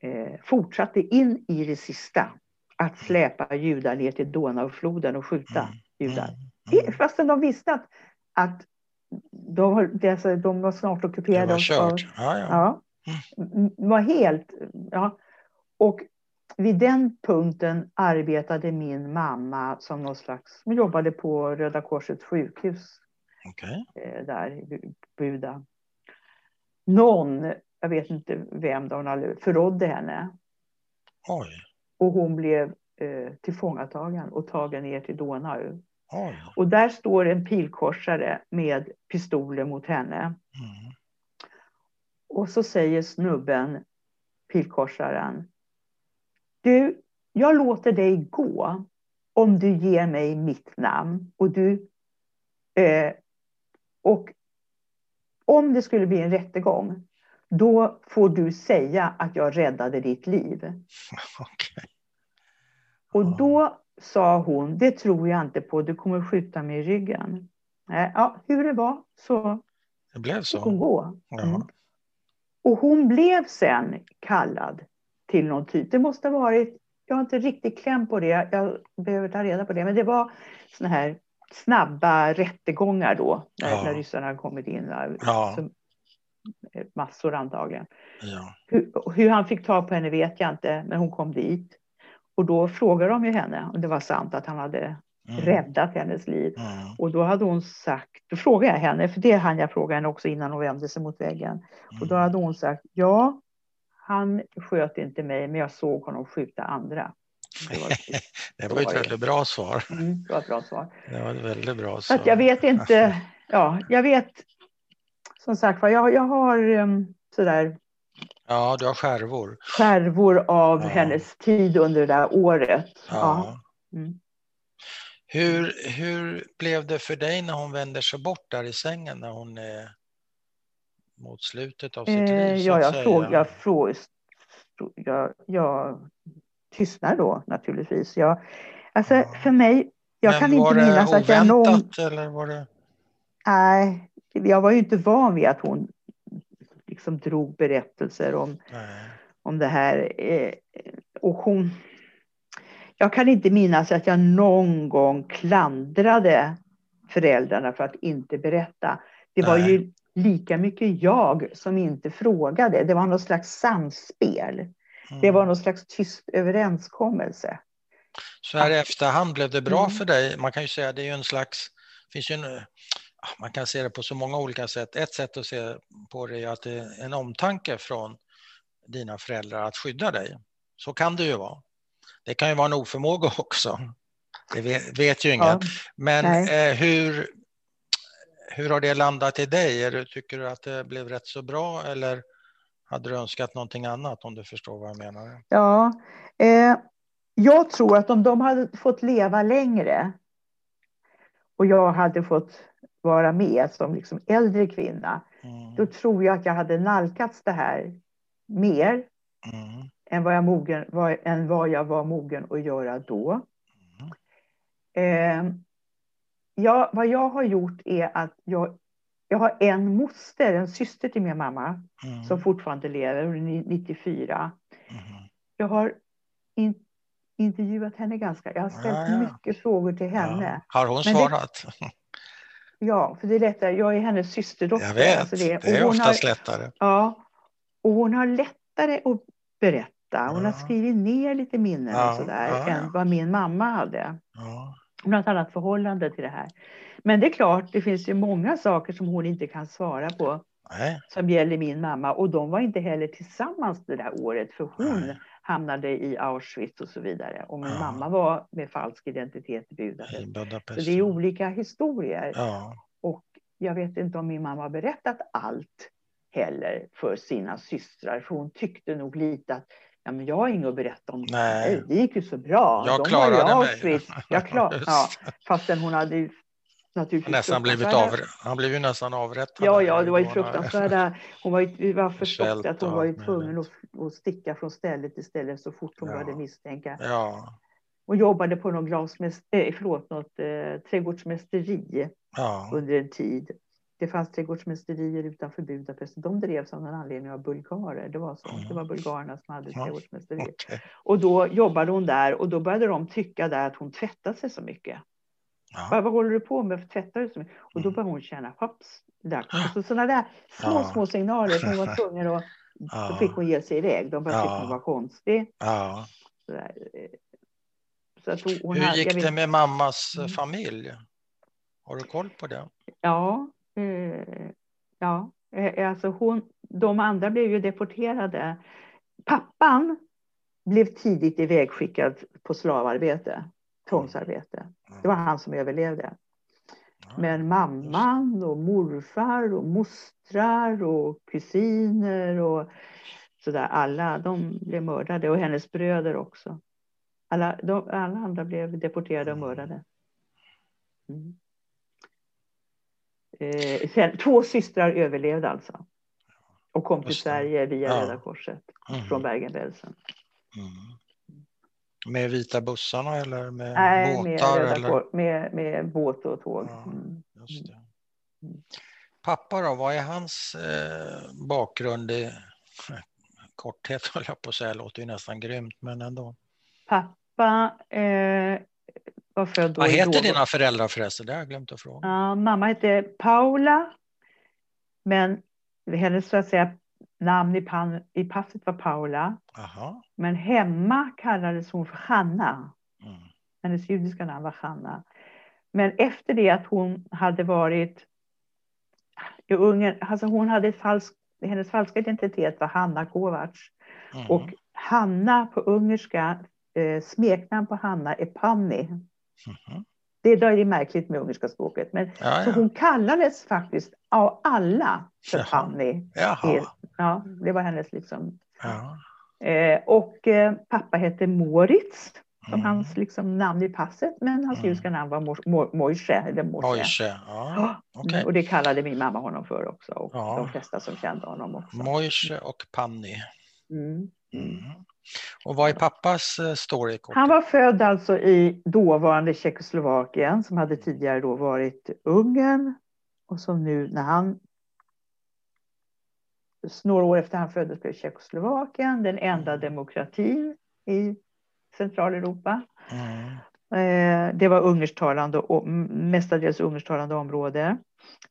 eh, fortsatte in i det sista att släpa judar ner till Donaufloden och skjuta mm. Judar. Mm. Fastän de visste att, att de, alltså, de var snart ockuperade. Det var kört. Ja, ja. ja, mm. var helt... Ja. Och vid den punkten arbetade min mamma som någon slags... Hon jobbade på Röda Korsets sjukhus. Okay. Eh, där i Buda. Någon jag vet inte vem hade, förrådde henne. Oj. Och hon blev eh, tillfångatagen och tagen ner till Donau. Oj. Och där står en pilkorsare med pistoler mot henne. Mm. Och så säger snubben, pilkorsaren, du, jag låter dig gå om du ger mig mitt namn. Och du... Eh, och om det skulle bli en rättegång då får du säga att jag räddade ditt liv. <laughs> Okay. Och då sa hon, det tror jag inte på, du kommer skjuta mig i ryggen. Ja, hur det var så det blev så. hon gå. Mm. Och hon blev sen kallad till någon typ. Det måste ha varit, jag har inte riktigt kläm på det, jag behöver ta reda på det, men det var såna här snabba rättegångar då, när, ja. när ryssarna kommit in. Ja. Så massor antagligen. Ja. Hur, hur, han fick tag på henne vet jag inte, men hon kom dit. Och då frågade de ju henne om det var sant att han hade mm. räddat hennes liv. Mm. Och då hade hon sagt, då frågade jag henne, för det hann jag fråga henne också innan hon vände sig mot väggen. Mm. Och då mm. hade hon sagt, ja, han sköt inte mig, men jag såg honom skjuta andra. Det var, <laughs> det var ett väldigt bra svar. Mm, det var ett bra svar. Det var ett väldigt bra svar. Att jag vet inte, <laughs> ja, jag vet som sagt var, jag, jag har um, sådär... Ja, du har skärvor. Skärvor av ja. hennes tid under det där året. Ja. ja. Mm. Hur, hur blev det för dig när hon vänder sig bort där i sängen när hon är mot slutet av sitt eh, liv? Ja, jag, fråg, jag, fråg, jag, jag tystnar då naturligtvis. Jag, alltså, ja. För mig, jag Men kan inte minnas att jag någon... eller var det? Nej, jag var ju inte van vid att hon liksom drog berättelser om, om det här. Eh, och hon, jag kan inte minnas att jag någon gång klandrade föräldrarna för att inte berätta. Det var Nej. ju lika mycket jag som inte frågade. Det var något slags samspel. Mm. Det var någon slags tyst överenskommelse. Så här i efterhand blev det bra mm. för dig. Man kan ju säga att det är en slags, finns ju en man kan se det på så många olika sätt. Ett sätt att se på det är att det är en omtanke från dina föräldrar att skydda dig. Så kan det ju vara. Det kan ju vara en oförmåga <laughs> också. Det vet, vet ju ingen. Ja, Men eh, hur, hur har det landat i dig? Är tycker du att det blev rätt så bra eller hade du önskat någonting annat om du förstår vad jag menar? Ja, eh, jag tror att om de hade fått leva längre och jag hade fått vara med som liksom äldre kvinna, mm. då tror jag att jag hade nalkats det här mer mm. än, vad jag mogen, vad, än vad jag var mogen att göra då. Eh, ja, vad jag har gjort är att jag, jag har en moster, en syster till min mamma, mm. som fortfarande lever, hon är 94. Mm. Jag har in, intervjuat henne ganska, jag har ställt ja, ja. mycket frågor till henne. Ja. Har hon svarat? Det, <laughs> ja, för det är lättare, jag är hennes systerdotter. Jag vet, alltså det, det är oftast har, lättare. Ja, och hon har lättare att berätta. Hon har skrivit ner lite minnen och sådär, än vad min mamma hade. Hon har ett annat förhållande till det här. Men det är klart, det finns ju många saker som hon inte kan svara på. Nej. Som gäller min mamma. Och de var inte heller tillsammans det där året. För hon Nej. Hamnade i Auschwitz och så vidare. Och min ja. mamma var med falsk identitet i Budapest. Budapest. Så det är olika historier. Ja. Och jag vet inte om min mamma har berättat allt heller för sina systrar. För hon tyckte nog lite att Ja, men jag har inget att berätta om. Nej. Det gick ju så bra. Jag De klarade mig. Jag klar, <laughs> ja, fastän hon hade naturligtvis nästan blivit av, Han blev ju nästan avrättad. Ja, ja, det var ju fruktansvärda. Hon var ju, var <laughs> förstått att hon var ju tvungen att, att sticka från stället till ställe så fort hon ja. började misstänka. Ja. Hon jobbade på något, glasmäst, äh, förlåt, något äh, trädgårdsmästeri ja. under en tid. Det fanns trädgårdsmästerier utanför Budapest. De drevs av någon anledning av bulgarer. Det var så. Mm. Det var bulgarerna som hade ja. trädgårdsmästerier. Okay. Och då jobbade hon där och då började de tycka där att hon tvättade sig så mycket. Ja. Vad, vad håller du på med? Tvättar du så mycket? Och då mm. började hon känna, hopps, där. Så sådana där små, ja. små signaler som var <laughs> tvungen att, ja. så fick hon ge sig iväg. De började ja. tycka hon var konstig. Ja. Så. Eh, så att hon, hon Hur gick det med mammas mm. familj? Har du koll på det? Ja, eh, ja. Eh, alltså hon, de andra blev ju deporterade. Pappan blev tidigt ivägskickad på slavarbete tvångsarbete. Det var han som överlevde. Men mamman och morfar och mostrar och kusiner och sådär, alla de blev mördade och hennes bröder också. Alla, de, alla andra blev deporterade och mördade. Mm. Eh, sen, två systrar överlevde alltså. Och kom till Sverige via ja. Röda Korset mm. från Bergen-Belsen. Mm. Med vita bussarna eller med Nej, båtar? Med, eller? Med, med båt och tåg. Ja, mm. mm. Pappa då, vad är hans eh, bakgrund i <laughs> korthet höll jag på att säga, låter ju nästan grymt men ändå. Pappa eh, var född Vad heter då... dina föräldrar förresten? Det har jag glömt att fråga. Ja, mamma hette Paula, men hennes så att säga namn i, pan, i passet var Paula. Aha. Men hemma kallades hon för Hanna. Mm. Hennes judiska namn var Hanna. Men efter det att hon hade varit i Ungern, alltså hon hade falsk, hennes falska identitet var Hanna Kovacs. Mm. Och Hanna på ungerska, eh, smeknamn på Hanna är Panni. Mm. Det är märkligt med ungerska språket. Men, ja. Så hon kallades faktiskt av alla för Jaha. Panni. Jaha. Ja, det var hennes liksom. Eh, och eh, pappa hette Moritz, som mm. hans liksom, namn i passet, men hans mm. judiska namn var Mo Mo Moishe. Eller Moishe. Ja. Okay. Och det kallade min mamma honom för också, och ja. de flesta som kände honom också. Moishe och Panni. Mm. Mm. Och vad är pappas eh, story? Kort? Han var född alltså i dåvarande Tjeckoslovakien som hade tidigare då varit Ungern och som nu när han några år efter han föddes blev Tjeckoslovakien den enda demokratin i Centraleuropa. Mm. Eh, det var ungersktalande och mestadels ungersktalande område.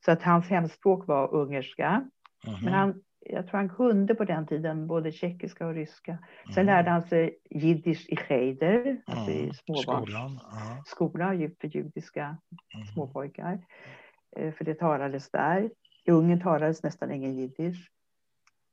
Så att hans hemspråk var ungerska. Mm. Men han, jag tror han kunde på den tiden både tjeckiska och ryska. Sen mm. lärde han sig jiddisch i cheder, alltså i småbarnsskola, uh. för judiska mm. småpojkar. Eh, för det talades där. I Ungern talades nästan ingen jiddisch.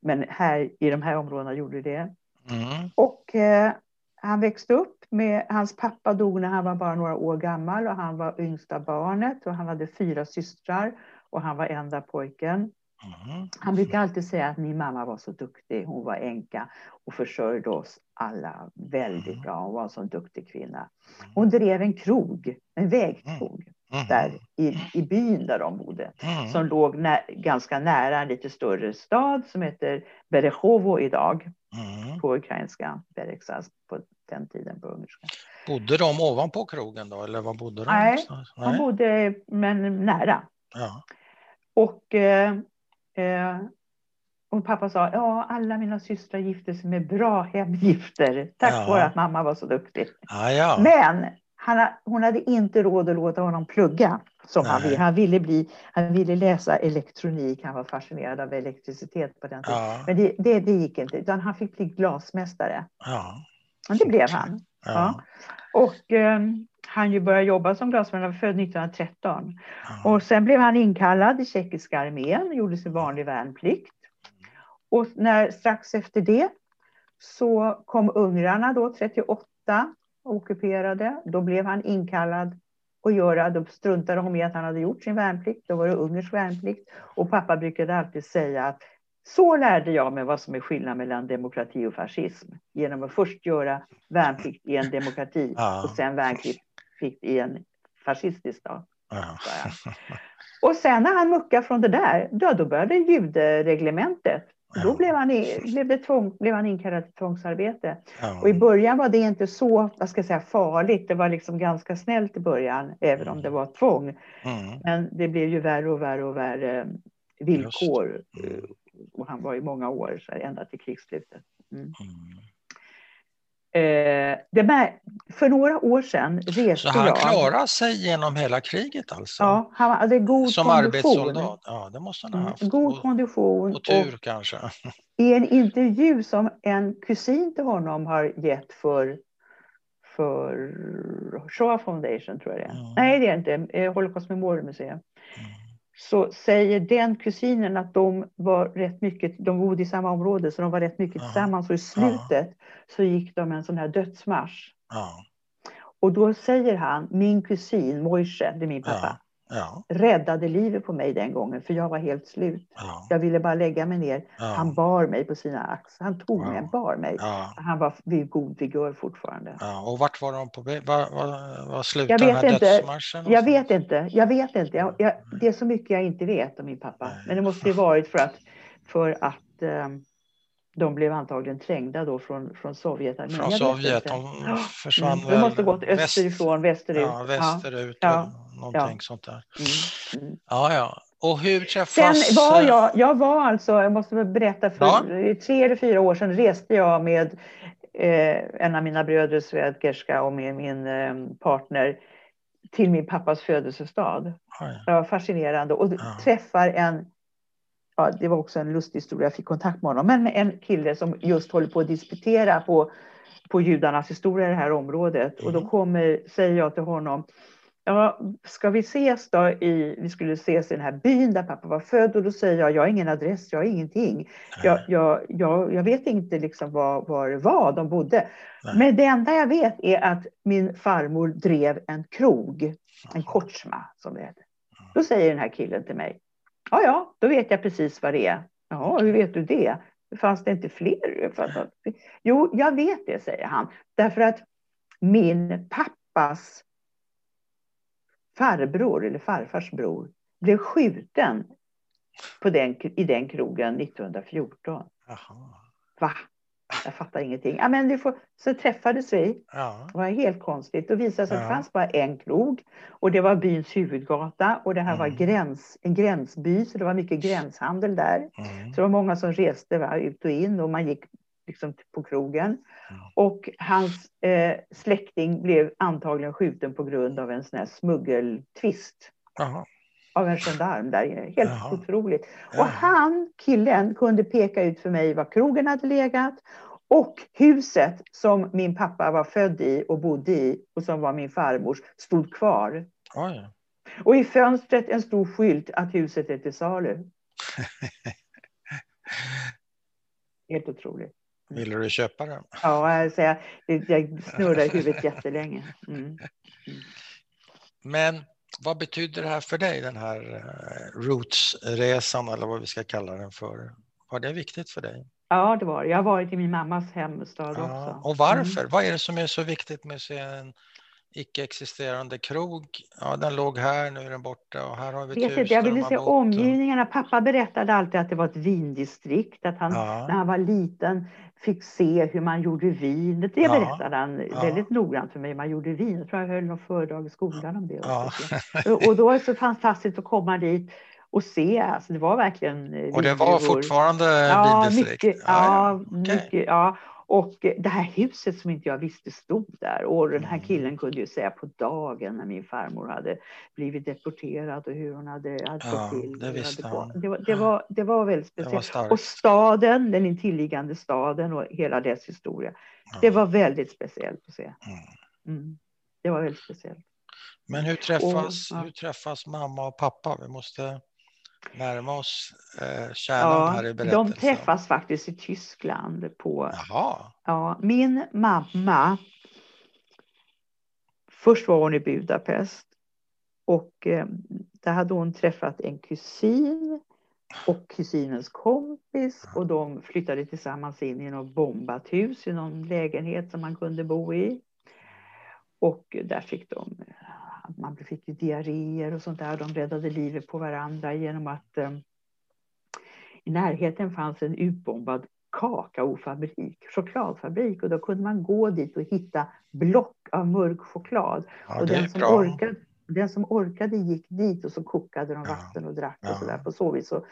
Men här i de här områdena gjorde det. Mm. Och eh, han växte upp med, hans pappa dog när han var bara några år gammal och han var yngsta barnet och han hade fyra systrar och han var enda pojken. Mm. Han brukar alltid säga att min mamma var så duktig. Hon var änka och försörjde oss alla väldigt mm. bra. Hon var en sån duktig kvinna. Hon drev en krog, en vägkrog. Mm. Där i, i byn där de bodde. Som låg nä ganska nära en lite större stad som heter Berechovo idag. På ukrainska, Bereksas på den tiden på ungerska. Bodde de ovanpå krogen då eller var bodde de? Nej, Nej. de bodde men nära. Ja. Och eh, Eh, och pappa sa, ja alla mina systrar gifte sig med bra hemgifter. Tack ja. vare att mamma var så duktig. Ja, ja. Men han, hon hade inte råd att låta honom plugga som han ville. Han ville, bli, han ville läsa elektronik, han var fascinerad av elektricitet på den tiden. Men det, det, det, gick inte, utan han fick bli glasmästare. Ja. Och det blev han. Och eh, han ju började jobba som glasmästare, född 1913. Ja. Och sen blev han inkallad i tjeckiska armén, gjorde sin vanlig värnplikt. Och när, strax efter det så kom ungrarna då, 38, ockuperade. Då blev han inkallad och göra, då struntade de i att han hade gjort sin värnplikt. Då var det ungersk värnplikt. Och pappa brukade alltid säga att så lärde jag mig vad som är skillnad mellan demokrati och fascism. Genom att först göra värnplikt i en demokrati ja. och sen värnplikt i en fascistisk stat. <laughs> Och sen när han muckade från det där, då, då började judereglementet. Ja. Då blev han, blev, det tvång, blev han inkallad till tvångsarbete. Ja. Och i början var det inte så vad ska jag säga, farligt. Det var liksom ganska snällt i början, även mm. om det var tvång. Mm. Men det blev ju värre och värre och värre villkor. Mm. Och han var i många år, så här, ända till krigsslutet. Mm. mm. Eh, för några år sedan reste jag... Så han jag, klarade sig genom hela kriget alltså? Ja, han hade god Som kondition. arbetssoldat? Ja, det måste han ha mm, haft. God och, kondition. Och tur och kanske. <laughs> I en intervju som en kusin till honom har gett för, för Shoah Foundation, tror jag det är. Mm. Nej, det är inte. Eh, Holocaust Memorial Museum. Mm så säger den kusinen att de var rätt mycket, de bodde i samma område, så de var rätt mycket tillsammans. Och i slutet så gick de en sån här dödsmarsch. Och då säger han, min kusin Mojse, det är min pappa, ja. räddade livet på mig den gången, för jag var helt slut. Ja. Jag ville bara lägga mig ner. Ja. Han bar mig på sina axlar. Han tog mig, bar mig. Han var vid god vigör fortfarande. Och vart var de på väg? Var, var, var slutade jag vet inte. dödsmarschen? Jag vet inte. Jag vet inte. Jag, jag, det är så mycket jag inte vet om min pappa. Nej. Men det måste ju varit för att, för att um, de blev antagligen trängda då från, från Sovjet. Från Sovjet, de försvann mm. De måste gått österifrån, väst, västerut. Ja, västerut. Ja någonting ja. sånt där. Mm. Mm. Ja, ja. Och hur träffas... Sen var jag, jag var alltså, jag måste berätta, för ja. tre eller fyra år sedan reste jag med eh, en av mina bröder, Svedgerska, och med min eh, partner till min pappas födelsestad. Det var fascinerande och ja. träffar en Ja, det var också en lustig historia, jag fick kontakt med honom, men en kille som just håller på att disputera på, på judarnas historia i det här området. Mm. Och då mm. kommer, säger jag till honom, ja, ska vi ses då i, vi skulle ses i den här byn där pappa var född och då säger jag, jag har ingen adress, jag har ingenting. Jag, jag, jag, jag vet inte liksom var, var det var de bodde. Nej. Men det enda jag vet är att min farmor drev en krog, en kortsma som det heter. Då säger den här killen till mig, ja ja, då vet jag precis vad det är. Ja, hur vet du det? Fanns det inte fler? Jo, jag vet det, säger han. Därför att min pappas farbror eller farfars bror blev skjuten på den, i den krogen 1914. Aha. Va? Jag fattar ingenting. Ja, men det får, så träffades vi. Ja. Det var helt konstigt. Det visade sig att det fanns bara en krog. Och det var byns huvudgata. Och det här mm. var gräns, en gränsby, så det var mycket gränshandel där. Mm. Så det var många som reste va, ut och in. Och man gick liksom på krogen. Och hans eh, släkting blev antagligen skjuten på grund av en sån här smuggeltvist. Aha. Av en gendarm där Helt Jaha. otroligt. Och han, killen, kunde peka ut för mig var krogen hade legat och huset som min pappa var född i och bodde i och som var min farmors stod kvar. Oj. Och i fönstret en stor skylt att huset är till salu. <laughs> Helt otroligt. Ville du köpa den? Ja, alltså jag, jag snurrar i huvudet <laughs> jättelänge. Mm. Mm. Men vad betyder det här för dig, den här eh, Roots-resan eller vad vi ska kalla den för? Var det viktigt för dig? Ja, det var. Jag har varit i min mammas hemstad ja, också. Och varför? Mm. Vad är det som är så viktigt med att se en icke-existerande krog. Ja, den låg här, nu är den borta och här har vi Vet inte, Jag ville se omgivningarna. Pappa berättade alltid att det var ett vindistrikt, att han ja. när han var liten fick se hur man gjorde vin. Det ja. berättade han ja. väldigt noggrant för mig, man gjorde vin. Jag tror jag höll något föredrag i skolan om det. Ja. <laughs> och då var det så fantastiskt att komma dit och se. Alltså det var verkligen... Eh, och det var fortfarande ja, vindistrikt? Mycket, ja, ja, okay. mycket, ja. Och det här huset som inte jag visste stod där. Och den här mm. killen kunde ju säga på dagen när min farmor hade blivit deporterad och hur hon hade, hade ja, till. Det, visste han. Det, var, det, var, det var väldigt speciellt. Var och staden, den intilliggande staden och hela dess historia. Ja. Det var väldigt speciellt att se. Mm. mm. Det var väldigt speciellt. Men hur träffas, och, ja. hur träffas mamma och pappa? Vi måste närma oss eh, kärnan ja, här i berättelsen. De träffas faktiskt i Tyskland. på... Jaha. Ja, min mamma, först var hon i Budapest och eh, där hade hon träffat en kusin och kusinens kompis och de flyttade tillsammans in i något bombat hus i någon lägenhet som man kunde bo i. Och där fick de man fick ju diarréer och sånt där. De räddade livet på varandra genom att eh, i närheten fanns en utbombad kakaofabrik, chokladfabrik och då kunde man gå dit och hitta block av mörk choklad. Ja, och den som, orkade, den som orkade gick dit och så kokade de vatten och drack ja. och sådär. På så vis så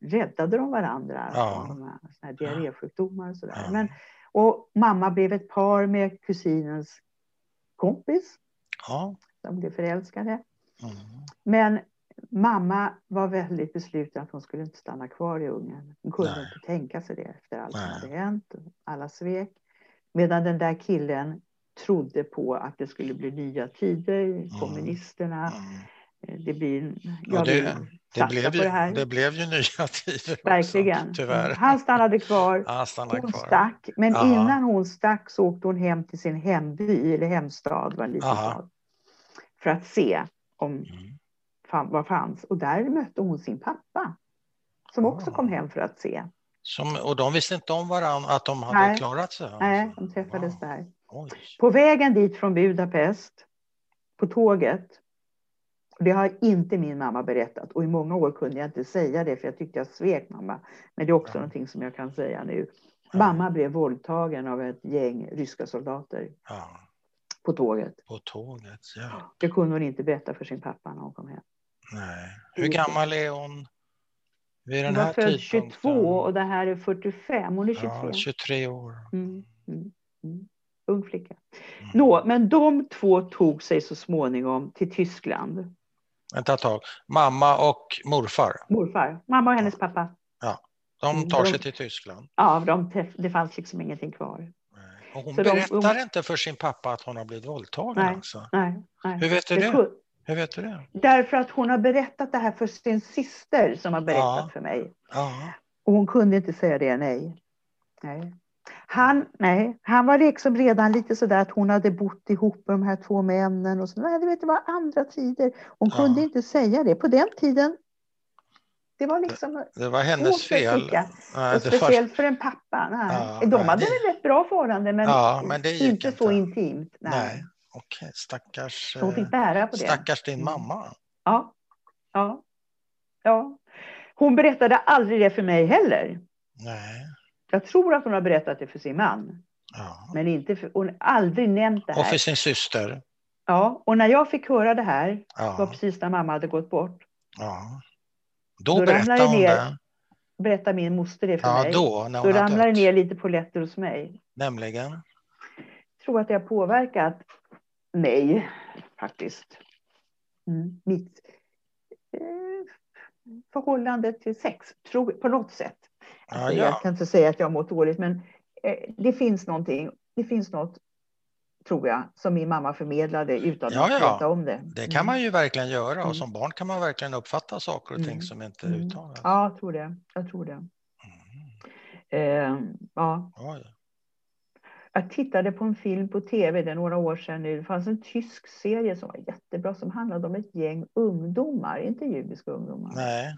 räddade de varandra ja. från de här diarrésjukdomar och sådär. Ja. Men, och mamma blev ett par med kusinens kompis. Ja. De blev förälskade. Mm. Men mamma var väldigt besluten att hon skulle inte stanna kvar i Ungern. Hon kunde Nej. inte tänka sig det efter allt Nej. som hade hänt. Alla svek. Medan den där killen trodde på att det skulle bli nya tider, mm. kommunisterna. Mm. Det blir... Jag det, det, blev ju, det, det, blev ju nya <laughs> tider Verkligen. Också, tyvärr. Han stannade kvar. Han stannade hon kvar. stack. Men Aha. innan hon stack så åkte hon hem till sin hemby, eller hemstad, var en liten stad för att se om mm. fan, vad fanns. Och där mötte hon sin pappa som också kom hem för att se. Som, och de visste inte om varandra, att de hade Nej. klarat sig? Alltså. Nej, de träffades wow. där. Oj. På vägen dit från Budapest, på tåget, det har inte min mamma berättat och i många år kunde jag inte säga det för jag tyckte jag svek mamma. Men det är också ja. någonting som jag kan säga nu. Ja. Mamma blev våldtagen av ett gäng ryska soldater. Ja. På tåget. På tåget, ja. Det kunde hon inte berätta för sin pappa när hon kom hem. Nej. Hur gammal är hon vid den hon här tidpunkten? 22 och det här är 45. Hon är 23. Ja, 23 år. Mm, mm, mm. Ung flicka. Mm. Nå, men de två tog sig så småningom till Tyskland. Vänta ett tag. Mamma och morfar? Morfar. Mamma och hennes pappa. Ja, de tar sig till Tyskland. Ja, de, det fanns liksom ingenting kvar. Och hon så berättar de, inte för sin pappa att hon har blivit våldtagen? Nej, alltså. nej, nej. Hur vet du det? det? Hur vet du det? Därför att hon har berättat det här för sin syster som har berättat ja. för mig. Ja. Och hon kunde inte säga det, nej. nej. Han, nej, han var liksom redan lite sådär att hon hade bott ihop med de här två männen. Och så. Nej, det var andra tider. Hon ja. kunde inte säga det. På den tiden det var liksom det var hennes fel. Nej, och speciellt för en pappa. Nej. Ja, de hade det... ett bra förhållande men, ja, men inte, inte, så intimt. Nej, nej. okej. Stackars, hon fick bära på det. stackars din mamma. Ja. ja. ja. Hon berättade aldrig det för mig heller. Nej. Jag tror att hon har berättat det för sin man. Ja. Men inte för, hon har aldrig nämnt det här. Och för sin syster. Ja, och när jag fick höra det här, ja. var precis när mamma hade gått bort. Ja. Då, då berättade hon ner, det. Berättade min moster det för ja, mig. Då, när då ramlade det ner lite polletter hos mig. Nämligen? Jag tror att det har påverkat mig, faktiskt. Mm, mitt eh, förhållande till sex, tror, på något sätt. Alltså, ja, ja. Jag kan inte säga att jag har mått dåligt, men eh, det finns någonting. Det finns något tror jag, som min mamma förmedlade utan ja, att veta om det. Det kan man ju verkligen göra och mm. som barn kan man verkligen uppfatta saker och ting mm. som inte mm. uttalas. Ja, jag tror det. Jag tror det. Eh, ja. Oj. Jag tittade på en film på tv, det är några år sedan nu. Det fanns en tysk serie som var jättebra som handlade om ett gäng ungdomar, inte judiska ungdomar. Nej.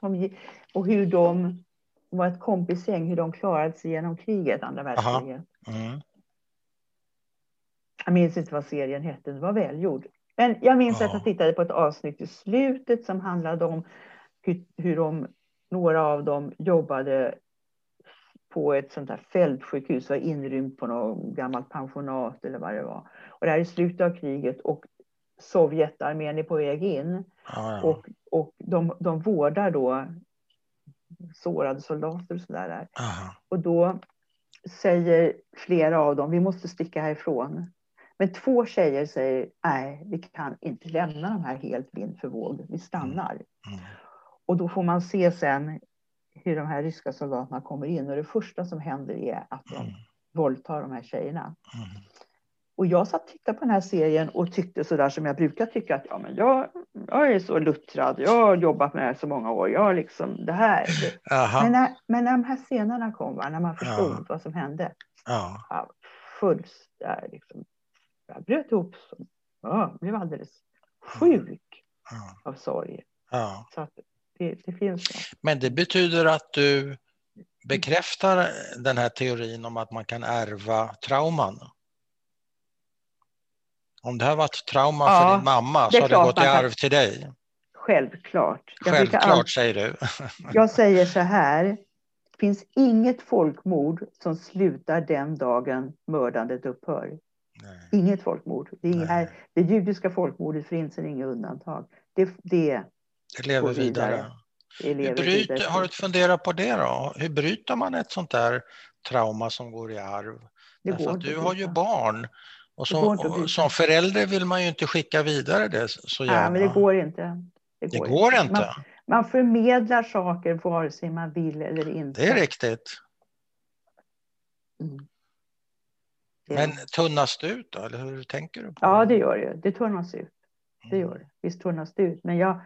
Som, och hur de var ett kompisgäng, hur de klarade sig genom kriget, andra världskriget. Mm. Jag minns inte vad serien hette, det var välgjord. Men jag minns ja. att jag tittade på ett avsnitt i slutet som handlade om hur, hur de, några av dem jobbade på ett sånt här fältsjukhus, var inrymt på något gammalt pensionat eller vad det var. Och det här är slutet av kriget och Sovjetarmén är på väg in. Ja, ja. Och, och de, de vårdar då sårade soldater och sådär. Och då säger flera av dem, vi måste sticka härifrån. Men två tjejer säger, nej, vi kan inte lämna de här helt vind för våg, vi stannar. Mm. Mm. Och då får man se sen hur de här ryska soldaterna kommer in och det första som händer är att de mm. våldtar de här tjejerna. Mm. Och jag satt och tittade på den här serien och tyckte så där som jag brukar tycka att ja, men jag, jag är så luttrad, jag har jobbat med det här så många år, jag liksom det här. Men när, men när de här scenerna kom, när man förstod ja. vad som hände, ja. Ja, fullt, liksom, jag bröt ihop, ja, blev alldeles sjuk av sorg. Så att det, det finns. Men det betyder att du bekräftar den här teorin om att man kan ärva trauman? Om det har varit trauma ja, för din mamma så har det gått i arv till dig? Självklart. Jag Självklart all... säger du. <laughs> jag säger så här. Det finns inget folkmord som slutar den dagen mördandet upphör. Nej. Inget folkmord. Det, är här, det judiska folkmordet finns inget undantag. Det, det, det lever vidare. Det lever bryter, vidare. Har du funderat på det då? Hur bryter man ett sånt där trauma som går i arv? Det Därför att du har ju barn och som, och som förälder vill man ju inte skicka vidare det så gärna. Ja, men det går inte. Det går, det går inte. inte. Man, man, förmedlar saker vare sig man vill eller inte. Det är riktigt. Mm. Men tunnas det ut då, eller hur tänker du? På ja, det gör det. Det tunnas ut. Det gör det. Visst tunnas det ut. Men jag...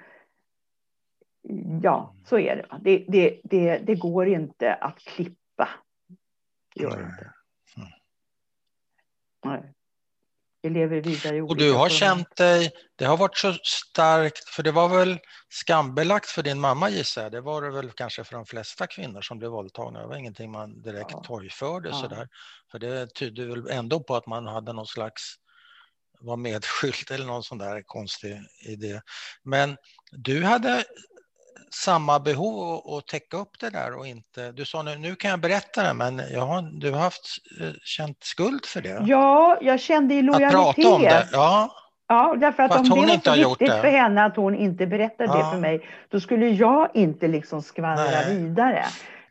Ja, så är det. Det, det, det, det går inte att klippa. Det gör det inte. Mm. Nej vi lever vidare i Och du har känt dig, det har varit så starkt, för det var väl skambelagt för din mamma gissar jag, det var det väl kanske för de flesta kvinnor som blev våldtagna, det var ingenting man direkt ja. torgförde ja. sådär. För det tyder väl ändå på att man hade någon slags var medskyldig eller någon sån där konstig idé. Men du hade samma behov att täcka upp det där och inte... Du sa nu, nu kan jag berätta det, men jag har, du har haft eh, känt skuld för det. Ja, jag kände lojalitet. Att prata om det, ja. Ja, därför att, att om det var så viktigt för henne att hon inte berättade ja. det för mig, då skulle jag inte liksom skvallra Nej. vidare.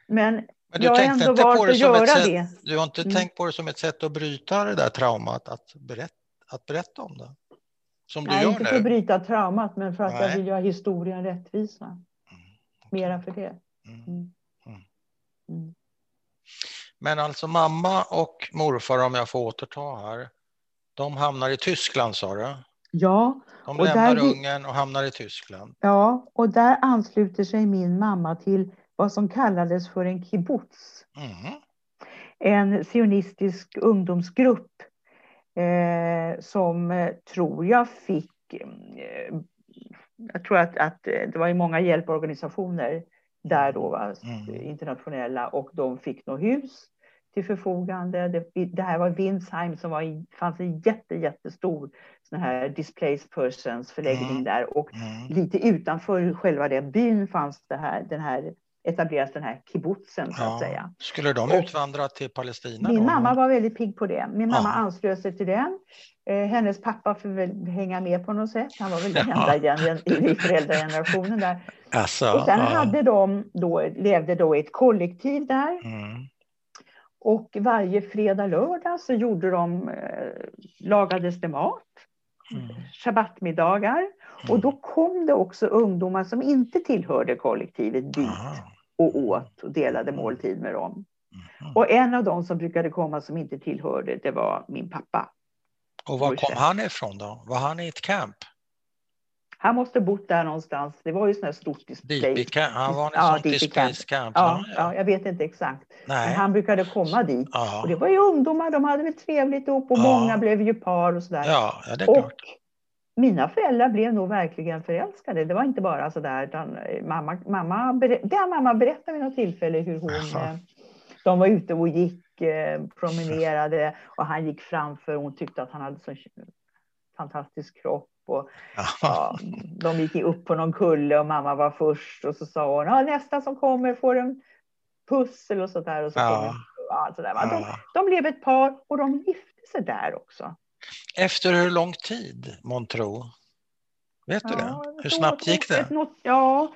Men, men jag har ändå valt att göra sätt, det. Du har inte mm. tänkt på det som ett sätt att bryta det där traumat, att berätta, att berätta om det? Som du Nej, gör inte nu. för att bryta traumat, men för att Nej. jag vill göra historien rättvisa mera för det. Mm. Mm. mm. mm. Men alltså mamma och morfar, om jag får återta här, de hamnar i Tyskland sa du? Ja. De lämnar där... Ungern och hamnar i Tyskland. Ja, och där ansluter sig min mamma till vad som kallades för en kibbutz. Mm. En sionistisk ungdomsgrupp eh, som eh, tror jag fick eh, jag tror att, att eh, det var ju många hjälporganisationer där då, va, mm. internationella, och de fick något hus till förfogande. Det, det här var Winsheim som var i, fanns en jätte, jättestor sån här displaced persons förläggning mm. där och mm. lite utanför själva den byn fanns det här, den här etableras den här kibbutzen så att säga. Skulle de utvandra till Palestina? Min då? mamma var väldigt pigg på det. Min mamma ja. anslöt sig till den. Eh, hennes pappa får väl hänga med på något sätt. Han var väl den enda ja. i föräldragenerationen där. Alltså, och sen ja. hade de då, levde då i ett kollektiv där. Mm. Och varje fredag, lördag så gjorde de, eh, lagades det mat. Mm. Shabbatmiddagar. Och då kom det också ungdomar som inte tillhörde kollektivet dit och åt och delade måltid med dem. Och en av dem som brukade komma som inte tillhörde, det var min pappa. Och var kom han ifrån då? Var han i ett camp? Han måste bott där någonstans. Det var ju sån här stort display. Han var en ja, sån display camp. Ja, ja, jag vet inte exakt. Nej. Men han brukade komma dit. Ja. Och det var ju ungdomar, de hade väl trevligt ihop och ja. många blev ju par och sådär. Ja, ja det är och klart. Mina föräldrar blev nog verkligen förälskade. Det var inte bara sådär, utan mamma, mamma, det har mamma berättat vid något tillfälle hur hon, eh, de var ute och gick, eh, promenerade och han gick framför hon tyckte att han hade så fantastisk kropp och, ja, de gick upp på någon kulle och mamma var först och så sa hon ja, nästa som kommer får en pussel och sådär. Och så ja. ja, sådär. De, de blev ett par och de gifte sig där också. Efter hur lång tid, Montro? Vet du det? Hur snabbt gick det? ja,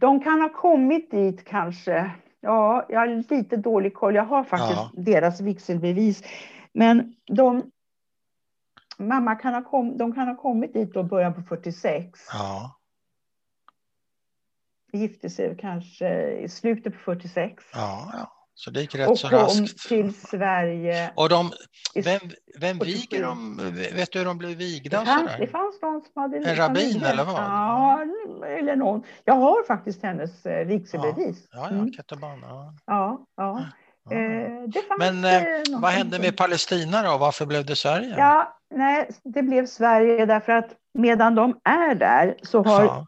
de kan ha kommit dit kanske. Ja, jag har lite dålig koll. Jag har faktiskt ja. deras vigselbevis. Men de, mamma kan ha, kom, de kan ha kommit dit i början på 46. Ja. Gifte sig kanske i slutet på 46. Ja, ja. Så det gick rätt och så raskt. Och till Sverige. Och de, vem, vem viger dem? Vet du hur de blev vigda? Det fanns, det fanns någon som hade... En rabbin eller vad? Ja, eller någon. Jag har faktiskt hennes eh, vigselbevis. Ja, ja, mm. Keteban. Ja, ja. ja. ja. Eh, Men eh, vad hände med Palestina då? Varför blev det Sverige? Ja, nej, det blev Sverige därför att medan de är där så har ja.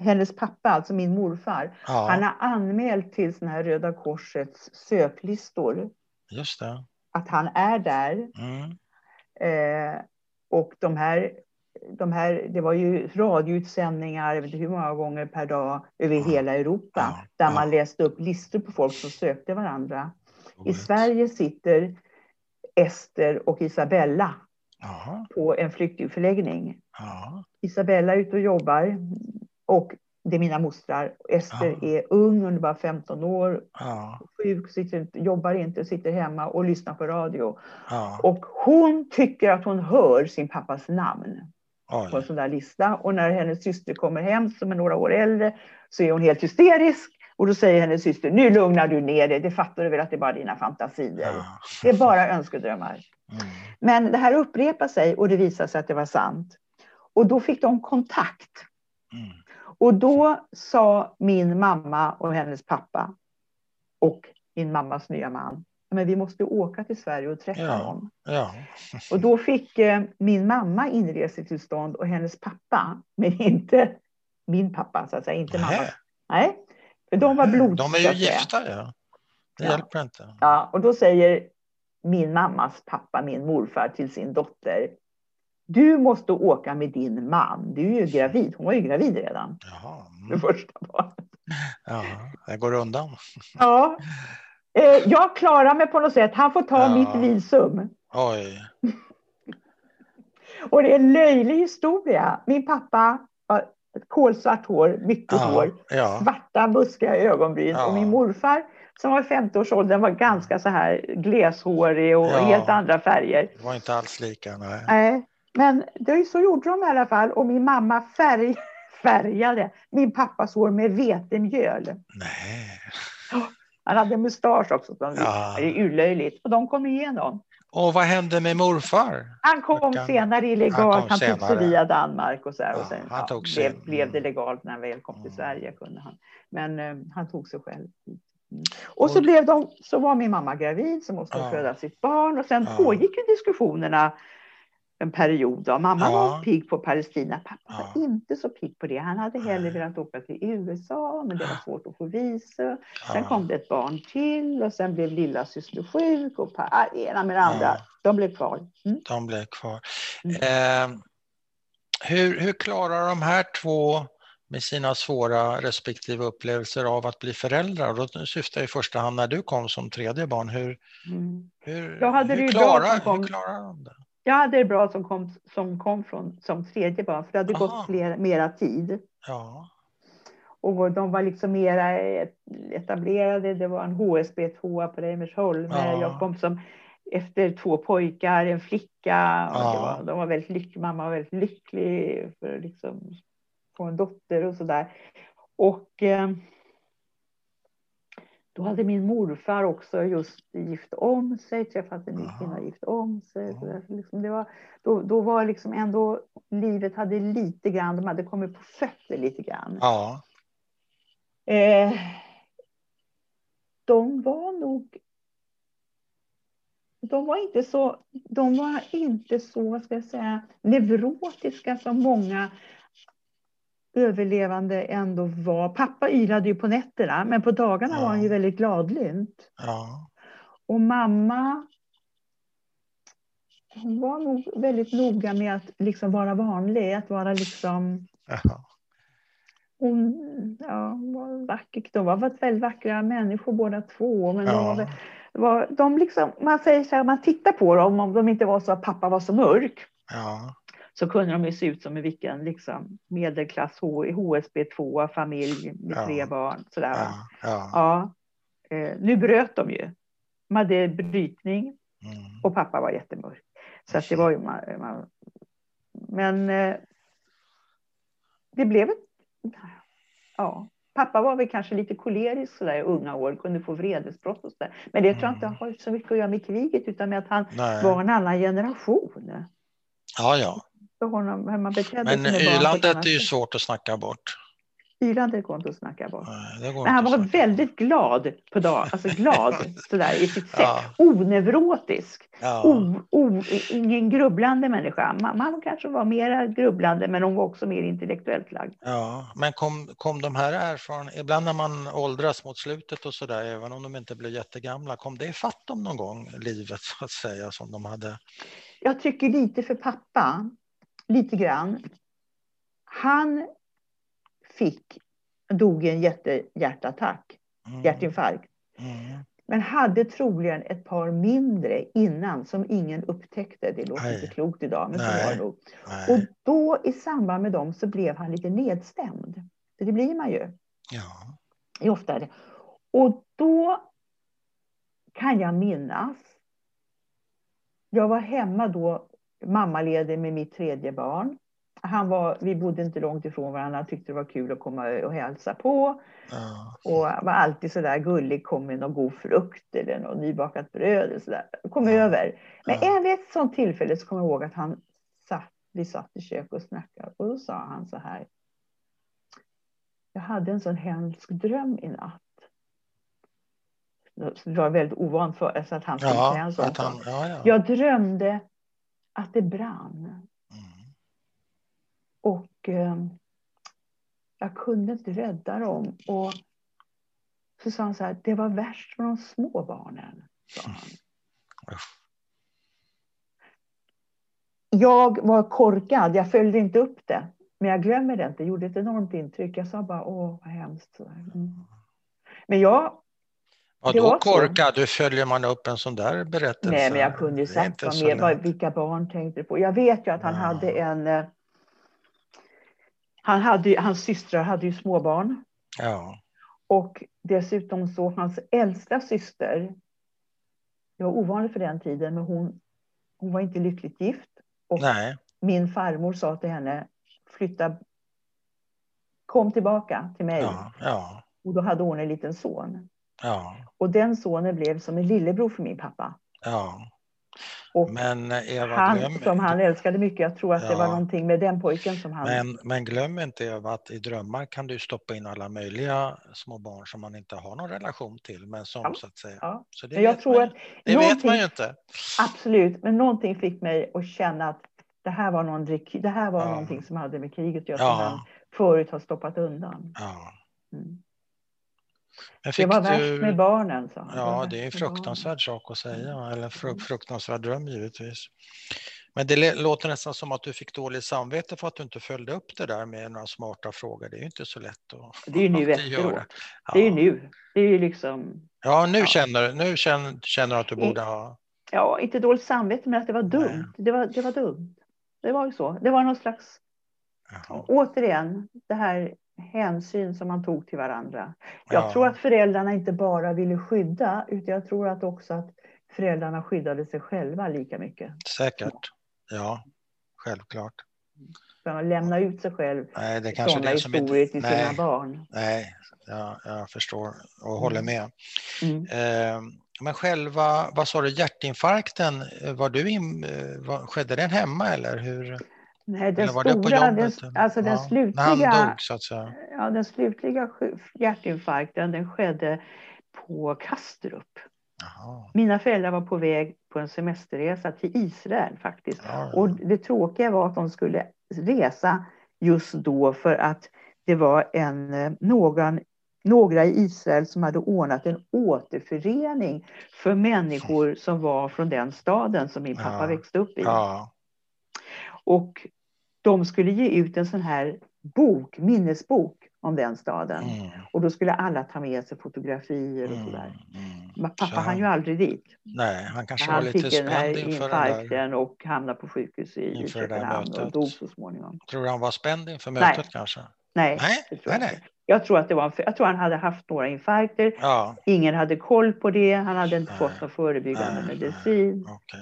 Hennes pappa, alltså min morfar, ja. han har anmält till såna här Röda Korsets söklistor. Just det. Att han är där. Mm. Eh, och de här, de här, det var ju radioutsändningar, jag vet inte hur många gånger per dag över ja. hela Europa, där man läste upp listor på folk som sökte varandra. I Sverige sitter Ester och Isabella Aha. på en flyktingförläggning. Aha. Isabella är ute och jobbar och det är mina mostrar. Ester Aha. är ung, hon är bara 15 år, sjuk, sitter, jobbar inte, sitter hemma och lyssnar på radio. Och hon tycker att hon hör sin pappas namn Oj. på en sån där lista. Och när hennes syster kommer hem, som är några år äldre, så är hon helt hysterisk. Och då säger hennes syster, nu lugnar du ner dig, det fattar du väl att det är bara dina fantasier. Ja. Det är bara önskedrömmar. Mm. Men det här upprepar sig och det visar sig att det var sant. Och då fick de kontakt. Mm. Och då sa min mamma och hennes pappa och min mammas nya man, men vi måste åka till Sverige och träffa ja. dem. Ja. Och då fick eh, min mamma inresetillstånd och hennes pappa, men inte min pappa, så att säga, inte mamma. Nej, för de var blods. De är ju gifta, ja. Det ja. hjälper inte. Ja, och då säger min mammas pappa, min morfar, till sin dotter. Du måste åka med din man. Du är ju gravid. Hon var ju gravid redan. Jaha. Mm. Det första barnet. Ja, det går undan. Ja. Eh, jag klarar mig på något sätt. Han får ta ja. mitt visum. Oj. Och det är en löjlig historia. Min pappa har kolsvart hår, mycket ja. hår, ja. svarta buskiga ögonbryn. Och min morfar som var i 50-årsåldern var ganska så här gleshårig och ja, helt andra färger. Det var inte alls lika, nej. nej. Men det, så gjorde de i alla fall och min mamma färg, <laughs> färgade min pappas hår med vetemjöl. Nej. Han hade mustasch också, som ja. är urlöjligt. Och de kom igenom. Och vad hände med morfar? Han kom kan... senare illegalt. Han, han tog sig via Danmark och så här. Ja, och sen han ja, blev, blev, det legalt när han väl kom till mm. Sverige. Kunde han. Men um, han tog sig själv och så, blev de, så var min mamma gravid, så måste hon ja. föda sitt barn. Och sen ja. pågick ju diskussionerna en period. Då. Mamma ja. var pigg på Palestina. Pappa ja. var inte så pigg på det. Han hade hellre velat åka till USA, men det var svårt att få visa. Sen kom det ett barn till och sen blev lilla syster sjuk och ah, ena med det andra. De blev kvar. Mm. De blev kvar. Mm. Eh, hur, hur klarar de här två med sina svåra respektive upplevelser av att bli föräldrar. Då syftar jag i första hand när du kom som tredje barn. Hur, mm. hur, hur, klarar, hur klarar de det? Jag hade det bra som kom, som kom från som tredje barn, för det hade Aha. gått fler, mera tid. Ja. Och de var liksom mera etablerade. Det var en HSB 2 på Reimersholm. Ja. Jag kom som efter två pojkar, en flicka. Ja. var, de var väldigt lyckliga. Mamma var väldigt lycklig för liksom få en dotter och så där. Och eh, då hade min morfar också just gift om sig, träffat en ny kvinna och gift om sig. Så liksom det var, då, då var liksom ändå, livet hade lite grann, de hade kommit på fötter lite grann. Ja. Eh, de var nog de var inte så, de var inte så, vad ska jag säga, neurotiska som många överlevande ändå var. Pappa ylade ju på nätterna, men på dagarna ja. var han ju väldigt gladlynt. Ja. Och mamma hon var nog väldigt noga med att liksom vara vanlig, att vara liksom... Ja. Hon ja, var vacker. De var väldigt vackra människor båda två. Men ja. de var, de liksom, man säger så här, man tittar på dem, om de inte var så att pappa var så mörk. Ja så kunde de ju se ut som vilken liksom, medelklass HSB 2 familj med ja. tre barn. Sådär, ja, ja. ja. Eh, nu bröt de ju. De hade brytning mm. och pappa var jättemörk. Så att det var ju man, man men eh, det blev ett, ja, pappa var väl kanske lite kolerisk sådär i unga år, kunde få vredesbrott och sådär. Men det tror jag inte mm. har så mycket att göra med kriget, utan med att han Nej. var en annan generation. Ja, ja för honom hur man betedde Men ylandet är ju svårt att snacka bort. Ylandet går inte att snacka bort. Nej, Men han var väldigt glad på dagen, alltså glad <laughs> sådär i sitt sätt. Ja. Onevrotisk. Ja. O, o, ingen grubblande människa. Mamma kanske var mer grubblande men hon var också mer intellektuellt lagd. Ja, men kom, kom de här erfarenheterna, ibland när man åldras mot slutet och sådär, även om de inte blir jättegamla, kom det ifatt dem någon gång, livet så att säga, som de hade? Jag tycker lite för pappa lite grann. Han fick, dog i en jättehjärtattack, mm. hjärtinfarkt. Mm. Men hade troligen ett par mindre innan som ingen upptäckte. Det låter Nej. inte klokt idag, men Nej. så var det nog. Och då i samband med dem så blev han lite nedstämd. det blir man ju. Ja. I oftare. Och då kan jag minnas. Jag var hemma då mammaledig med mitt tredje barn. Han var, vi bodde inte långt ifrån varandra, han tyckte det var kul att komma och hälsa på. Ja. Och var alltid så där gullig, kom med någon god frukt eller något nybakat bröd. Och så där. Kom ja. över. Men ja. vid ett sånt tillfälle så kommer jag ihåg att han satt, vi satt i köket och snackade. Och då sa han så här. Jag hade en sån hemsk dröm i natt. Det var väldigt ovant för så att han skulle ja, säga en sån han, ja, ja. Jag drömde att det brann. Mm. Och eh, jag kunde inte rädda dem. Och så sa han så här, det var värst för de små barnen. Sa han. <laughs> Mm. Jag var korkad, jag följde inte upp det. Men jag glömmer det inte, det gjorde ett enormt intryck. Jag sa bara, åh vad hemskt. Mm. Men jag Vadå korkad? Hur följer man upp en sån där berättelse? Nej, men jag kunde ju sagt vad mer, vad, vilka barn tänkte på. Jag vet ju att han ja. hade en... Eh, han hade, hans systrar hade ju småbarn. Ja. Och dessutom så hans äldsta syster, det var ovanligt för den tiden, men hon, hon var inte lyckligt gift. Och Nej. min farmor sa till henne, flytta, kom tillbaka till mig. Ja, ja. Och då hade hon en liten son. Ja. Och den sonen blev som en lillebror för min pappa. Ja. Och men Eva, han, glöm... som han älskade mycket, jag tror att ja. det var någonting med den pojken som han... Men, men glöm inte Eva att i drömmar kan du stoppa in alla möjliga små barn som man inte har någon relation till, men som ja. så att säga. Ja. Så det, jag tror man, att det vet man ju inte. Absolut, men någonting fick mig att känna att det här var, någon, det här var ja. någonting som hade med kriget att göra, som han förut har stoppat undan. Ja. Mm det var värst du... med barnen. Så. Ja, det är en fruktansvärd sak att säga, eller en fruktansvärd dröm givetvis. Men det låter nästan som att du fick dåligt samvete för att du inte följde upp det där med några smarta frågor. Det är ju inte så lätt att Det är ju nu efteråt. Ja. Det är ju nu. Det är ju liksom... Ja, nu, ja. Känner, nu känner, känner du att du borde ha... Ja, inte dåligt samvete, men att det var dumt. Det var, det var dumt. Det var ju så. Det var någon slags... Jaha. Återigen, det här hänsyn som man tog till varandra. Jag ja. tror att föräldrarna inte bara ville skydda, utan jag tror att också att föräldrarna skyddade sig själva lika mycket. Säkert, ja, självklart. att lämna ut sig själv Nej, det kanske sådana det som historier inte, till nej, sina barn. Nej, jag, jag förstår och håller Mm. med. Mm. Eh, men själva, vad sa du, hjärtinfarkten, eh, var du in, eh, var, skedde den hemma eller hur? Nej, den eller var det på stora, den, jobbet? alltså den Ja, slutliga, När han dog så att säga. ja, den slutliga hjärtinfarkten den skedde på Kastrup. Jaha. Mina föräldrar var på väg på en semesterresa till Israel faktiskt. Ja, Och det tråkiga var att de skulle resa just då för att det var en, eh, någon, några i Israel som hade ordnat en återförening för människor som var från den staden som min pappa Ja. växte upp i. ja, Och de skulle ge ut en sån här bok, minnesbok om den staden. mm, Och då skulle alla ta med sig fotografier och mm, sådär. mm. Men pappa Så- hann ju aldrig dit. Nej, han kanske var Han lite fick den här spänd inför det där. infarkten och hamnade på sjukhus i Inför Köpenhamn och dog så småningom. Tror du han var spänd inför Nej. mötet kanske? Nej, Nej, det tror nej, jag nej. Jag tror att det var en, jag tror han hade haft några infarkter. Ja, Ingen hade koll på det. Han hade inte Nej. fått någon förebyggande Nej, medicin. okej.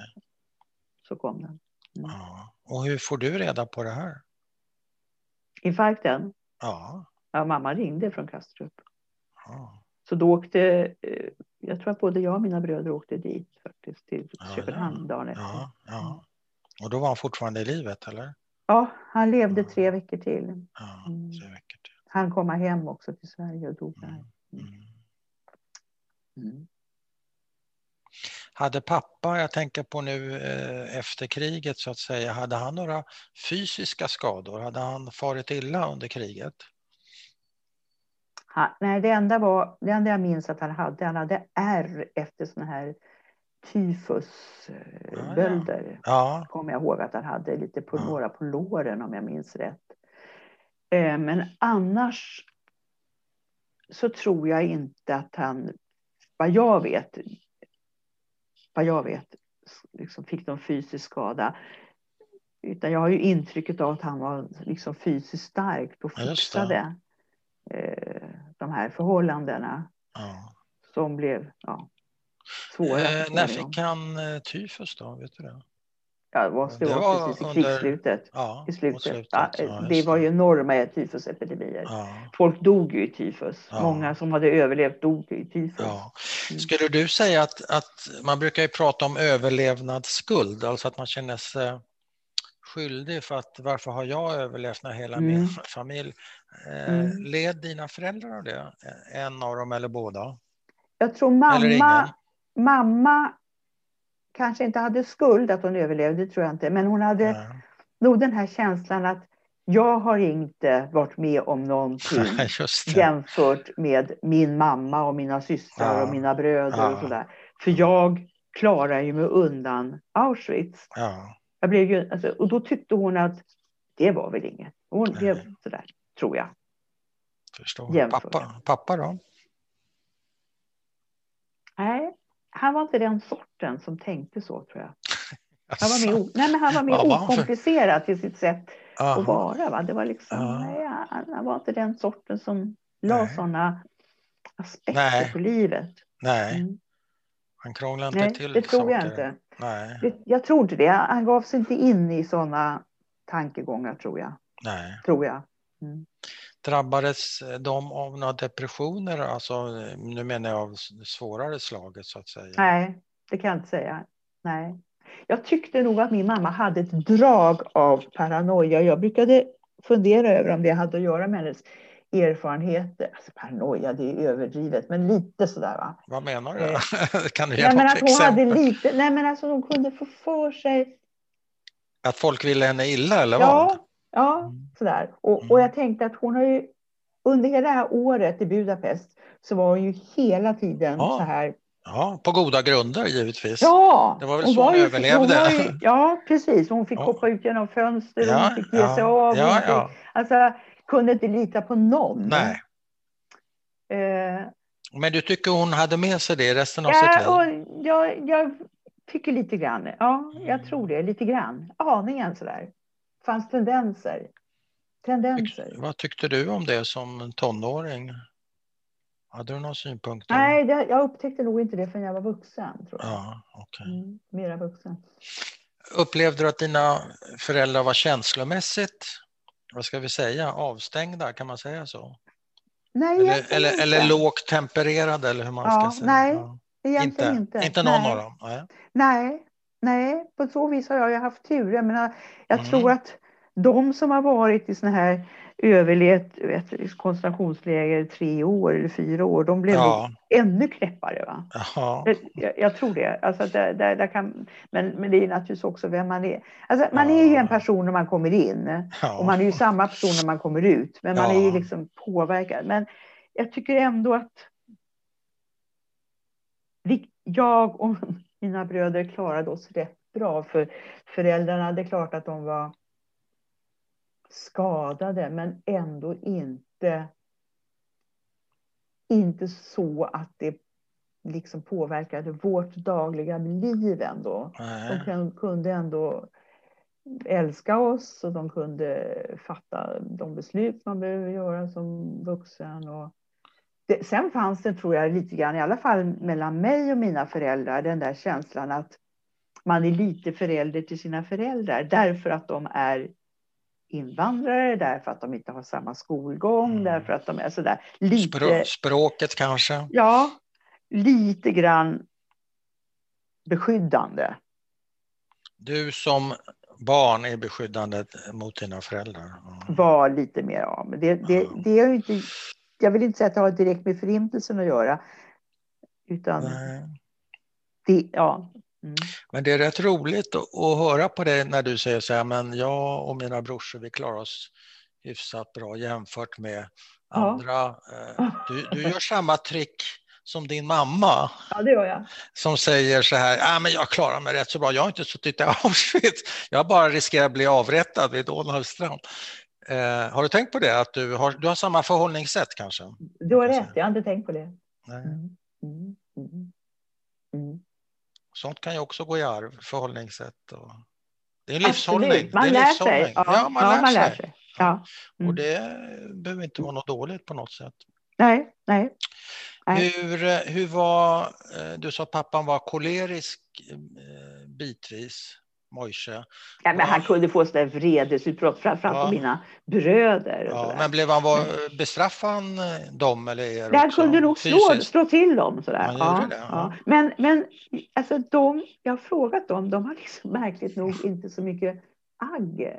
Så kom den. Ja. Och hur får du reda på det här? Infarkten? Ja, Ja, mamma ringde från Kastrup. ja. Så då åkte, eh, jag tror att både jag och mina bröder åkte dit faktiskt, till Ja, Köpenhamn dagen efter. ja, ja. Och då var han fortfarande i livet eller? Ja, han levde tre veckor till. Mm. tre veckor till. Han kom hem också till Sverige och dog där. Mm. Mm. Hade pappa, jag tänker på nu eh, efter kriget så att säga, hade han några fysiska skador? Hade han farit illa under kriget? Han, nej, det enda, var, det enda jag minns att han hade, han hade R efter såna här tyfusbölder. Ja, Kommer jag ihåg att han hade lite på Ja. några på låren om jag minns rätt. Eh, Men annars så tror jag inte att han, vad jag vet, vad jag vet, liksom fick någon fysisk skada. Utan jag har ju intrycket av att han var liksom fysiskt stark och Ja, fixade eh, de här förhållandena ja. som blev ja, svåra. Eh, när fick han eh, tyfus då? Vet du det? Ja, det måste det vara var precis i krigsslutet. Ja, I slutet. slutet. Ja, det var ju enorma tyfusepidemier. Folk dog ju i tyfus. Många som hade överlevt dog i tyfus. Mm. Skulle du säga att, att man brukar ju prata om överlevnadsskuld, alltså att man känner sig skyldig för att varför har jag överlevt när hela min Mm. familj eh, Mm. led dina föräldrar av det? En av dem eller båda? Jag tror mamma, mamma kanske inte hade skuld att hon överlevde, tror jag inte. Men hon hade Nej. nog den här känslan att jag har inte varit med om någonting <laughs> jämfört med min mamma och mina systrar Ja. och mina bröder Ja. och sådär. För jag klarar ju mig undan Auschwitz. Ja. Jag blev ju, alltså, och då tyckte hon att det var väl inget. Hon Nej. blev sådär, tror jag. Förstår. Jämfört. Pappa, pappa då? Nej, han var inte den sorten som tänkte så tror jag. Han var mer, nej, men han var mer för- okomplicerad till sitt sätt aha. att vara. Va? Det var liksom, Ja. nej, han, var inte den sorten som la sådana aspekter Nej. på livet. Nej, Mm. han krånglar inte Nej, till det tror jag saker. inte. Nej, Det, jag tror inte det. Han gav sig inte in i sådana tankegångar tror jag. nej. Tror jag. Mm. Drabbades de av några depressioner? Alltså, nu menar jag av svårare slaget så att säga. Nej, det kan jag inte säga. Nej. Jag tyckte nog att min mamma hade ett drag av paranoia. Jag brukade fundera över om det hade att göra med hennes erfarenheter. Alltså paranoia, det är överdrivet, men lite sådär va. Vad menar du? Eh, <laughs> kan du ge Nej, men att hon hade lite, nej men alltså hon kunde få för sig, Att folk ville henne illa eller vad? Ja, Mm. sådär. Och, Mm. och jag tänkte att hon har ju, under hela det här året i Budapest så var hon ju hela tiden Ja. så här Ja, på goda grunder givetvis. Ja, Det var väl hon så hon ju- överlevde. var ju, <laughs> ja, precis. Hon fick Ja. hoppa ut genom fönster och Ja, hon fick ge sig av. ja, hon fick, ja. Alltså, kunde inte lita på någon. Nej, Eh, men du tycker hon hade med sig det resten av sitt liv? ja, jag tycker lite grann. Ja, jag Mm. tror det. Lite grann. Aningen sådär. Fanns tendenser. Tendenser. Vad tyckte du om det som tonåring? Hade du några synpunkter? Nej, det, jag upptäckte nog inte det förrän jag var vuxen. Tror jag. Ja, okej. Mm, mera vuxen. Upplevde du att dina föräldrar var känslomässigt, vad ska vi säga, avstängda, kan man säga så? Nej, eller, eller, eller lågt tempererade eller hur man ja, ska säga. Nej, ja. egentligen inte. Inte, inte någon nej. av dem? Nej. nej. Nej, på så vis har jag ju haft tur. Jag, menar, jag mm. tror att de som har varit i såna här överlevt vet, koncentrationsläger tre år eller fyra år, de blev ja. ännu knäppare. Va? Jag, jag, tror det. Alltså, där, där, där kan, men, men det är naturligtvis också vem man är. Alltså, man ja. är ju en person när man kommer in ja. och man är ju samma person när man kommer ut. Men man är ju liksom påverkad. Men jag tycker ändå att jag och mina bröder klarade oss rätt bra. För föräldrarna, det är klart att de var skadade men ändå inte inte så att det liksom påverkade vårt dagliga liv ändå. Nej. De kunde ändå älska oss och de kunde fatta de beslut man behöver göra som vuxen. Och det, sen fanns det, tror jag, lite grann, i alla fall mellan mig och mina föräldrar, den där känslan att man är lite förälder till sina föräldrar därför att de är invandrare, därför att de inte har samma skolgång, mm. därför att de är sådär lite... Språket kanske? Ja, lite grann beskyddande. Du som barn är beskyddande mot dina föräldrar? Mm. Var lite mer. Men det, det, det är ju inte... Jag vill inte säga att det har direkt med förintelsen att göra. Utan... Nej. Det, ja, Mm. Men det är rätt roligt att, höra på det när du säger så här, men jag och mina brorsor vi klarar oss hyfsat bra jämfört med ja. andra. Eh, du, du gör samma trick som din mamma. Ja, det gör jag. Som säger så här, ah, men jag klarar mig rätt så bra, jag har inte suttit i Auschwitz, <laughs> jag bara riskerar att bli avrättad vid Donaldstrand. Eh, har du tänkt på det, att du har, du har samma förhållningssätt kanske? Du har rätt, jag har inte tänkt på det. Nej. Mm. Mm. Mm. mm. Sånt kan ju också gå i arv, förhållningssätt. Och... Det är en livshållning. Absolut. Man, lär sig. Ja, ja, man, ja, lär, man lär sig. sig. Ja. Mm. Och det behöver inte vara något dåligt på något sätt. Nej, nej. Hur, eh, hur var, eh, du sa att pappan var kolerisk eh, bitvis. Moise. Ja, men han kunde få sådana vredesutbrott, framförallt ja. på mina bröder. Ja, men blev han, var, bestraffade han eh, dem eller er Han kunde nog slå, slå till dem. Sådär. Ja, det, ja. Men, men alltså, de, jag har frågat dem, de har liksom märkligt nog inte så mycket agg.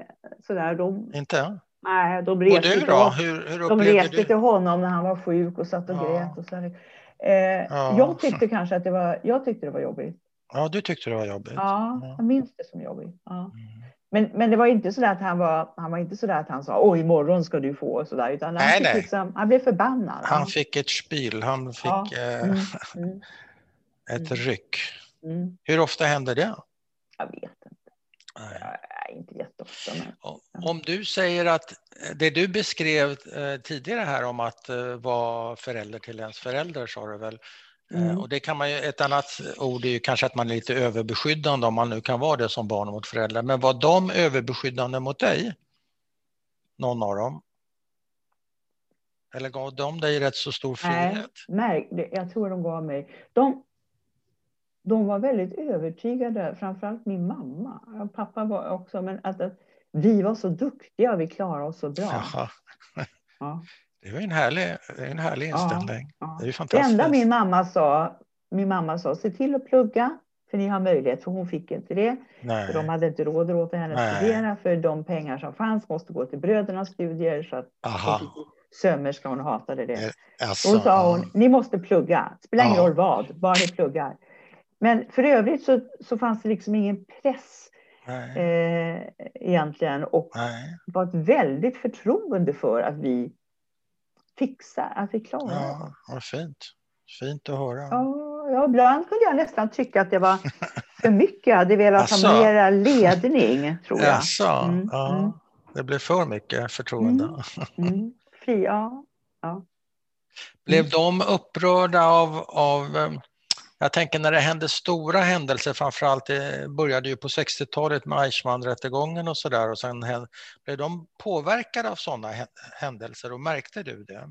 Sådär, de, inte? Nej, de reste, och du då? Hur, hur de reste du? till honom när han var sjuk och satt och ja. grät. Och så eh, Jag tyckte kanske att det var, jag tyckte det var jobbigt. Ja, du tyckte det var jobbigt. Ja, jag minns det som jobbigt. Ja. Mm. Men, men det var inte så att han var, han var inte så att han sa oj imorgon ska du få så där, utan nej, han, nej. Liksom, han blev förbannad. Han fick ett spil, han fick ja. eh, mm. Mm. <laughs> ett mm. ryck. Mm. Hur ofta händer det? Jag vet inte. Nej. Ja, inte jätteofta. Men, Om du säger att det du beskrev eh, tidigare här om att eh, vara förälder till ens förälder sa du väl, Eh, mm. Och det kan man ju, ett annat ord är ju kanske att man är lite överbeskyddande om man nu kan vara det som barn mot föräldrar. Men var de överbeskyddande mot dig? Någon av dem? Eller gav de dig rätt så stor frihet? Nej, nej jag tror de gav mig... De, de var väldigt övertygade, framförallt min mamma. Pappa var också, men att, att vi var så duktiga, vi klarade oss så bra. <laughs> Ja. Det är en härlig, en härlig inställning. Ja, ja. Det är fantastiskt. Det enda min mamma sa, min mamma sa, se till att plugga, för ni har möjlighet, för hon fick inte det. Nej. För de hade inte råd att låta henne Nej. studera, för de pengar som fanns måste gå till brödernas studier. Så att sömmerska, hon hatade det. Alltså, Då sa hon, ni måste plugga, spelar ingen roll vad, bara ni pluggar. Men för övrigt så, så fanns det liksom ingen press eh, egentligen. Och det var ett väldigt förtroende för att vi fixa, att vi klarar det. Ja, fint. Fint att höra. Ja, ibland kunde jag nästan tycka att det var <laughs> för mycket. Jag hade velat alltså, ha mera ledning, tror jag. Alltså, mm, ja, mm. Det blev för mycket förtroende. Mm, mm. Fri, ja. ja. Blev de upprörda av, av eh, jag tänker när det hände stora händelser, framförallt det började ju på 60-talet med Eichmann-rättegången och sådär och sen blev de påverkade av sådana händelser och märkte du det?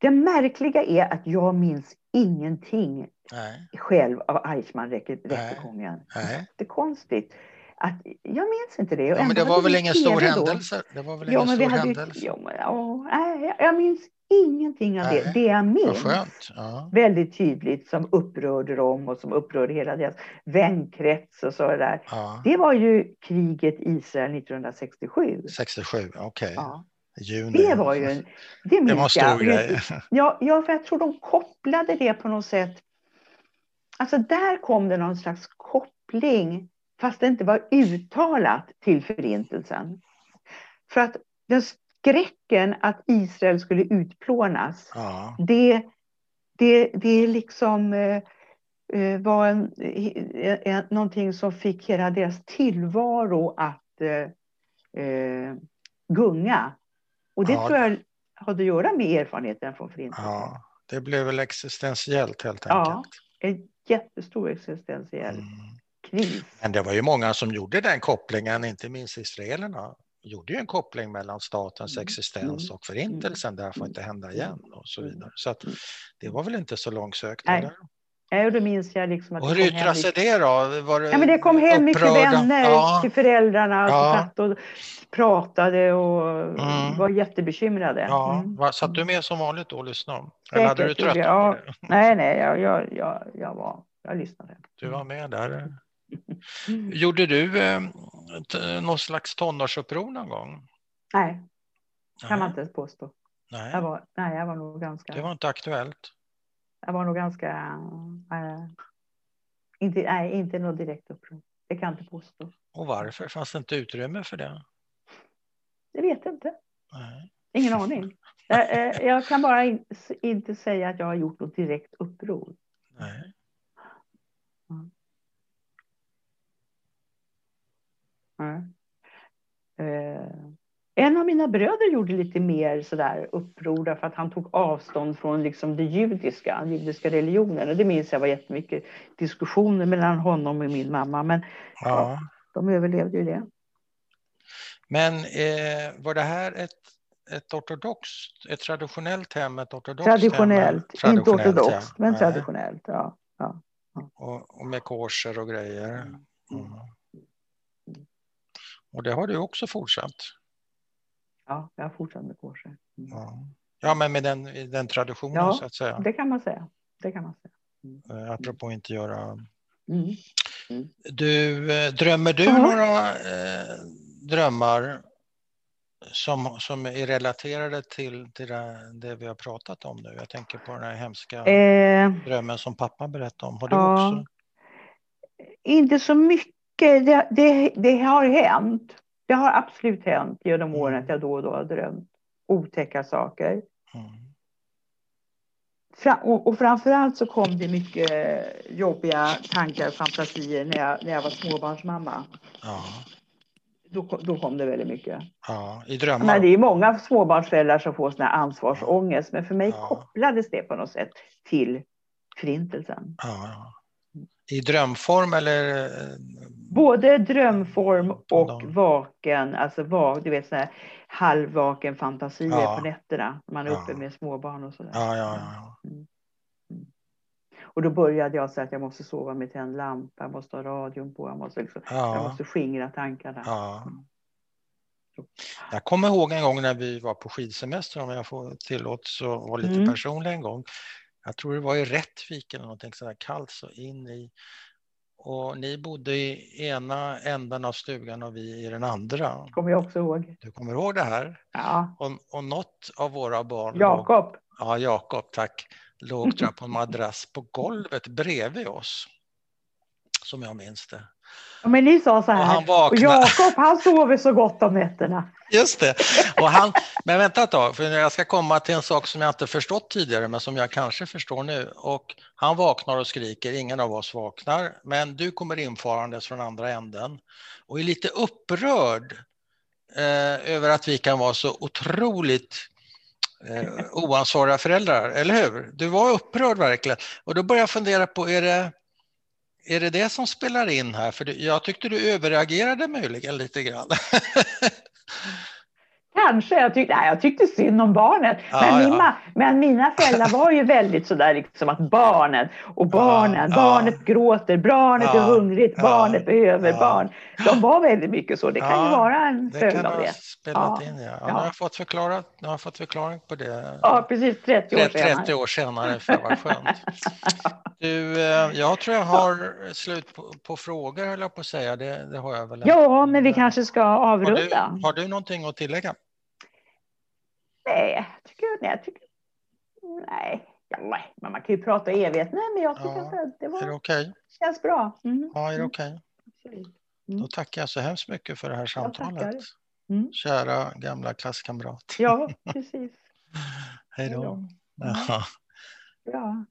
Det märkliga är att jag minns ingenting Nej. själv av Eichmann-rättegången. Det är konstigt. Att, jag minns inte det. Ja, men det var väl ingen stor händelse? Det var väl ingen stor händelse? Ja, men, ja, nej, jag minns ingenting av det. Det jag minns ja. väldigt tydligt som upprörde dem och som upprörde hela deras vänkrets och så där. Ja. Det var ju kriget Israel 1967. 67, okej. Okay. Ja. Juni. Det var ju en, det, det var en stor grej. Ja, ja, för jag tror de kopplade det på något sätt. Alltså där kom det någon slags koppling, fast det inte var uttalat till förintelsen. För att den skräcken att Israel skulle utplånas, ja. det, det, det liksom eh, eh var en, eh, någonting som fick hela deras tillvaro att eh, eh gunga. Och det ja. tror jag hade att göra med erfarenheten från Förintelsen. Ja, det blev väl existentiellt helt enkelt. Ja, en jättestor existentiell mm. Men det var ju många som gjorde den kopplingen, inte minst israelerna gjorde ju en koppling mellan statens mm. existens mm. och förintelsen, det här får inte hända igen och så vidare. Så att det var väl inte så långsökt. Nej. Nej, och då minns jag liksom att och hur yttrade sig det då? Var det ja, men det kom hem mycket vänner ja. till föräldrarna ja. och, och pratade och mm. var jättebekymrade. Ja. Mm. Satt du med som vanligt då och lyssnade? Eller hade du tröttnat ja. Nej, nej, jag, jag, jag, jag, var, jag lyssnade. Du var med där. Gjorde du eh, någon slags tonårsuppror någon gång? Nej, kan nej. man inte påstå. Nej. Jag var, nej, jag var nog ganska... Det var inte aktuellt? Jag var nog ganska... Äh, inte, nej, inte något direkt uppror. Det kan jag inte påstå. Och varför? Fanns det inte utrymme för det? Det vet jag inte. Nej. Ingen aning. <laughs> Jag, eh, jag, kan bara in, inte säga att jag har gjort något direkt uppror. Nej. Mm. Eh, en av mina bröder gjorde lite mer sådär uppror därför att han tog avstånd från liksom det judiska, den judiska religionen. Och det minns jag var jättemycket diskussioner mellan honom och min mamma. Men ja. ja de överlevde ju det. Men eh, var det här ett, ett ortodoxt, ett traditionellt hem, ett ortodoxt traditionellt, hem? Inte ortodoxt, ja. men traditionellt. Ja, ja, ja. Och, och, med korser och grejer. Mm. Och det har du också fortsatt? Ja, jag har fortsatt med korset. Mm. Ja. ja, men med den, den traditionen ja, så att säga. det kan man säga. Det kan man säga. Mm. Eh, apropå inte göra... Mm. Mm. Du, eh, drömmer du uh några eh, drömmar som, som är relaterade till, till det, det, vi har pratat om nu? Jag tänker på den här hemska eh, drömmen som pappa berättade om. Har du ja, också? Inte så mycket. Det, det, det har hänt. Det har absolut hänt genom mm. åren att jag då och då har drömt otäcka saker. Mm. Fra, och, och framförallt så kom det mycket jobbiga tankar och fantasier när jag, när jag var småbarnsmamma. Ja. Då, då kom det väldigt mycket. Ja, i drömmar. Men det är många småbarnsföräldrar som får sån här ansvarsångest, men för mig ja. kopplades det på något sätt till förintelsen. Ja, I drömform eller Både drömform och vaken, alltså va, du vet så här halvvaken fantasier ja. på nätterna. Man är ja. uppe med småbarn och sådär. Ja, ja, ja. Mm. Mm. Och då började jag säga att jag måste sova med tänd lampa, jag måste ha radion på, jag måste, liksom, ja. jag måste skingra tankarna. Ja. Mm. Jag kommer ihåg en gång när vi var på skidsemester, om jag får tillåts att vara lite mm. personlig en gång. Jag tror det var i Rättvik eller någonting sådär kallt så in i och ni bodde i ena änden av stugan och vi i den andra. kommer jag också ihåg. Du kommer ihåg det här? Ja. Och, och något av våra barn... Jakob. Ja, Jakob, tack. Låg tror jag, på en madrass på golvet bredvid oss. Som jag minns det. Ja, men ni sa så här, och, han vaknade. och Jakob han sover så gott om nätterna. Just det. Och han, men vänta ett tag, för jag ska komma till en sak som jag inte förstått tidigare, men som jag kanske förstår nu. Och han vaknar och skriker, ingen av oss vaknar, men du kommer infarandes från andra änden och är lite upprörd eh, över att vi kan vara så otroligt eh, oansvariga föräldrar, eller hur? Du var upprörd verkligen. Och då börjar jag fundera på, är det är det det som spelar in här? För jag tyckte du överreagerade möjligen lite grann. <laughs> kanske. Jag tyckte, nej, jag tyckte synd om barnet. Ja, men, min, men mina föräldrar var ju väldigt sådär liksom att barnen och barnen, ja, barnet ja. gråter, barnet är hungrigt, barnet behöver barn. De var väldigt mycket så. Det kan ju vara en följd av det. Spelat in, ja. Ja, Nu har jag fått, förklarat, nu har jag fått förklaring på det. Ja, precis 30 år 30, senare. 30 år senare, för vad skönt. <laughs> Du, eh, jag tror jag har slut på, på frågor, höll jag på att säga. Det, det har jag väl. Ja, men vi kanske ska avrunda. Har du, har du någonting att tillägga? Nej, jag tycker, nej, jag tycker, nej, ja, men man kan ju prata i evighet. Nej, men jag tycker ja, att det var, är det okay? känns bra. Mm. Ja, är det okej? Okay? Mm. Då tackar jag så hemskt mycket för det här samtalet. Mm. Kära gamla klasskamrat. Ja, <laughs> precis. Hej då. Ja. ja.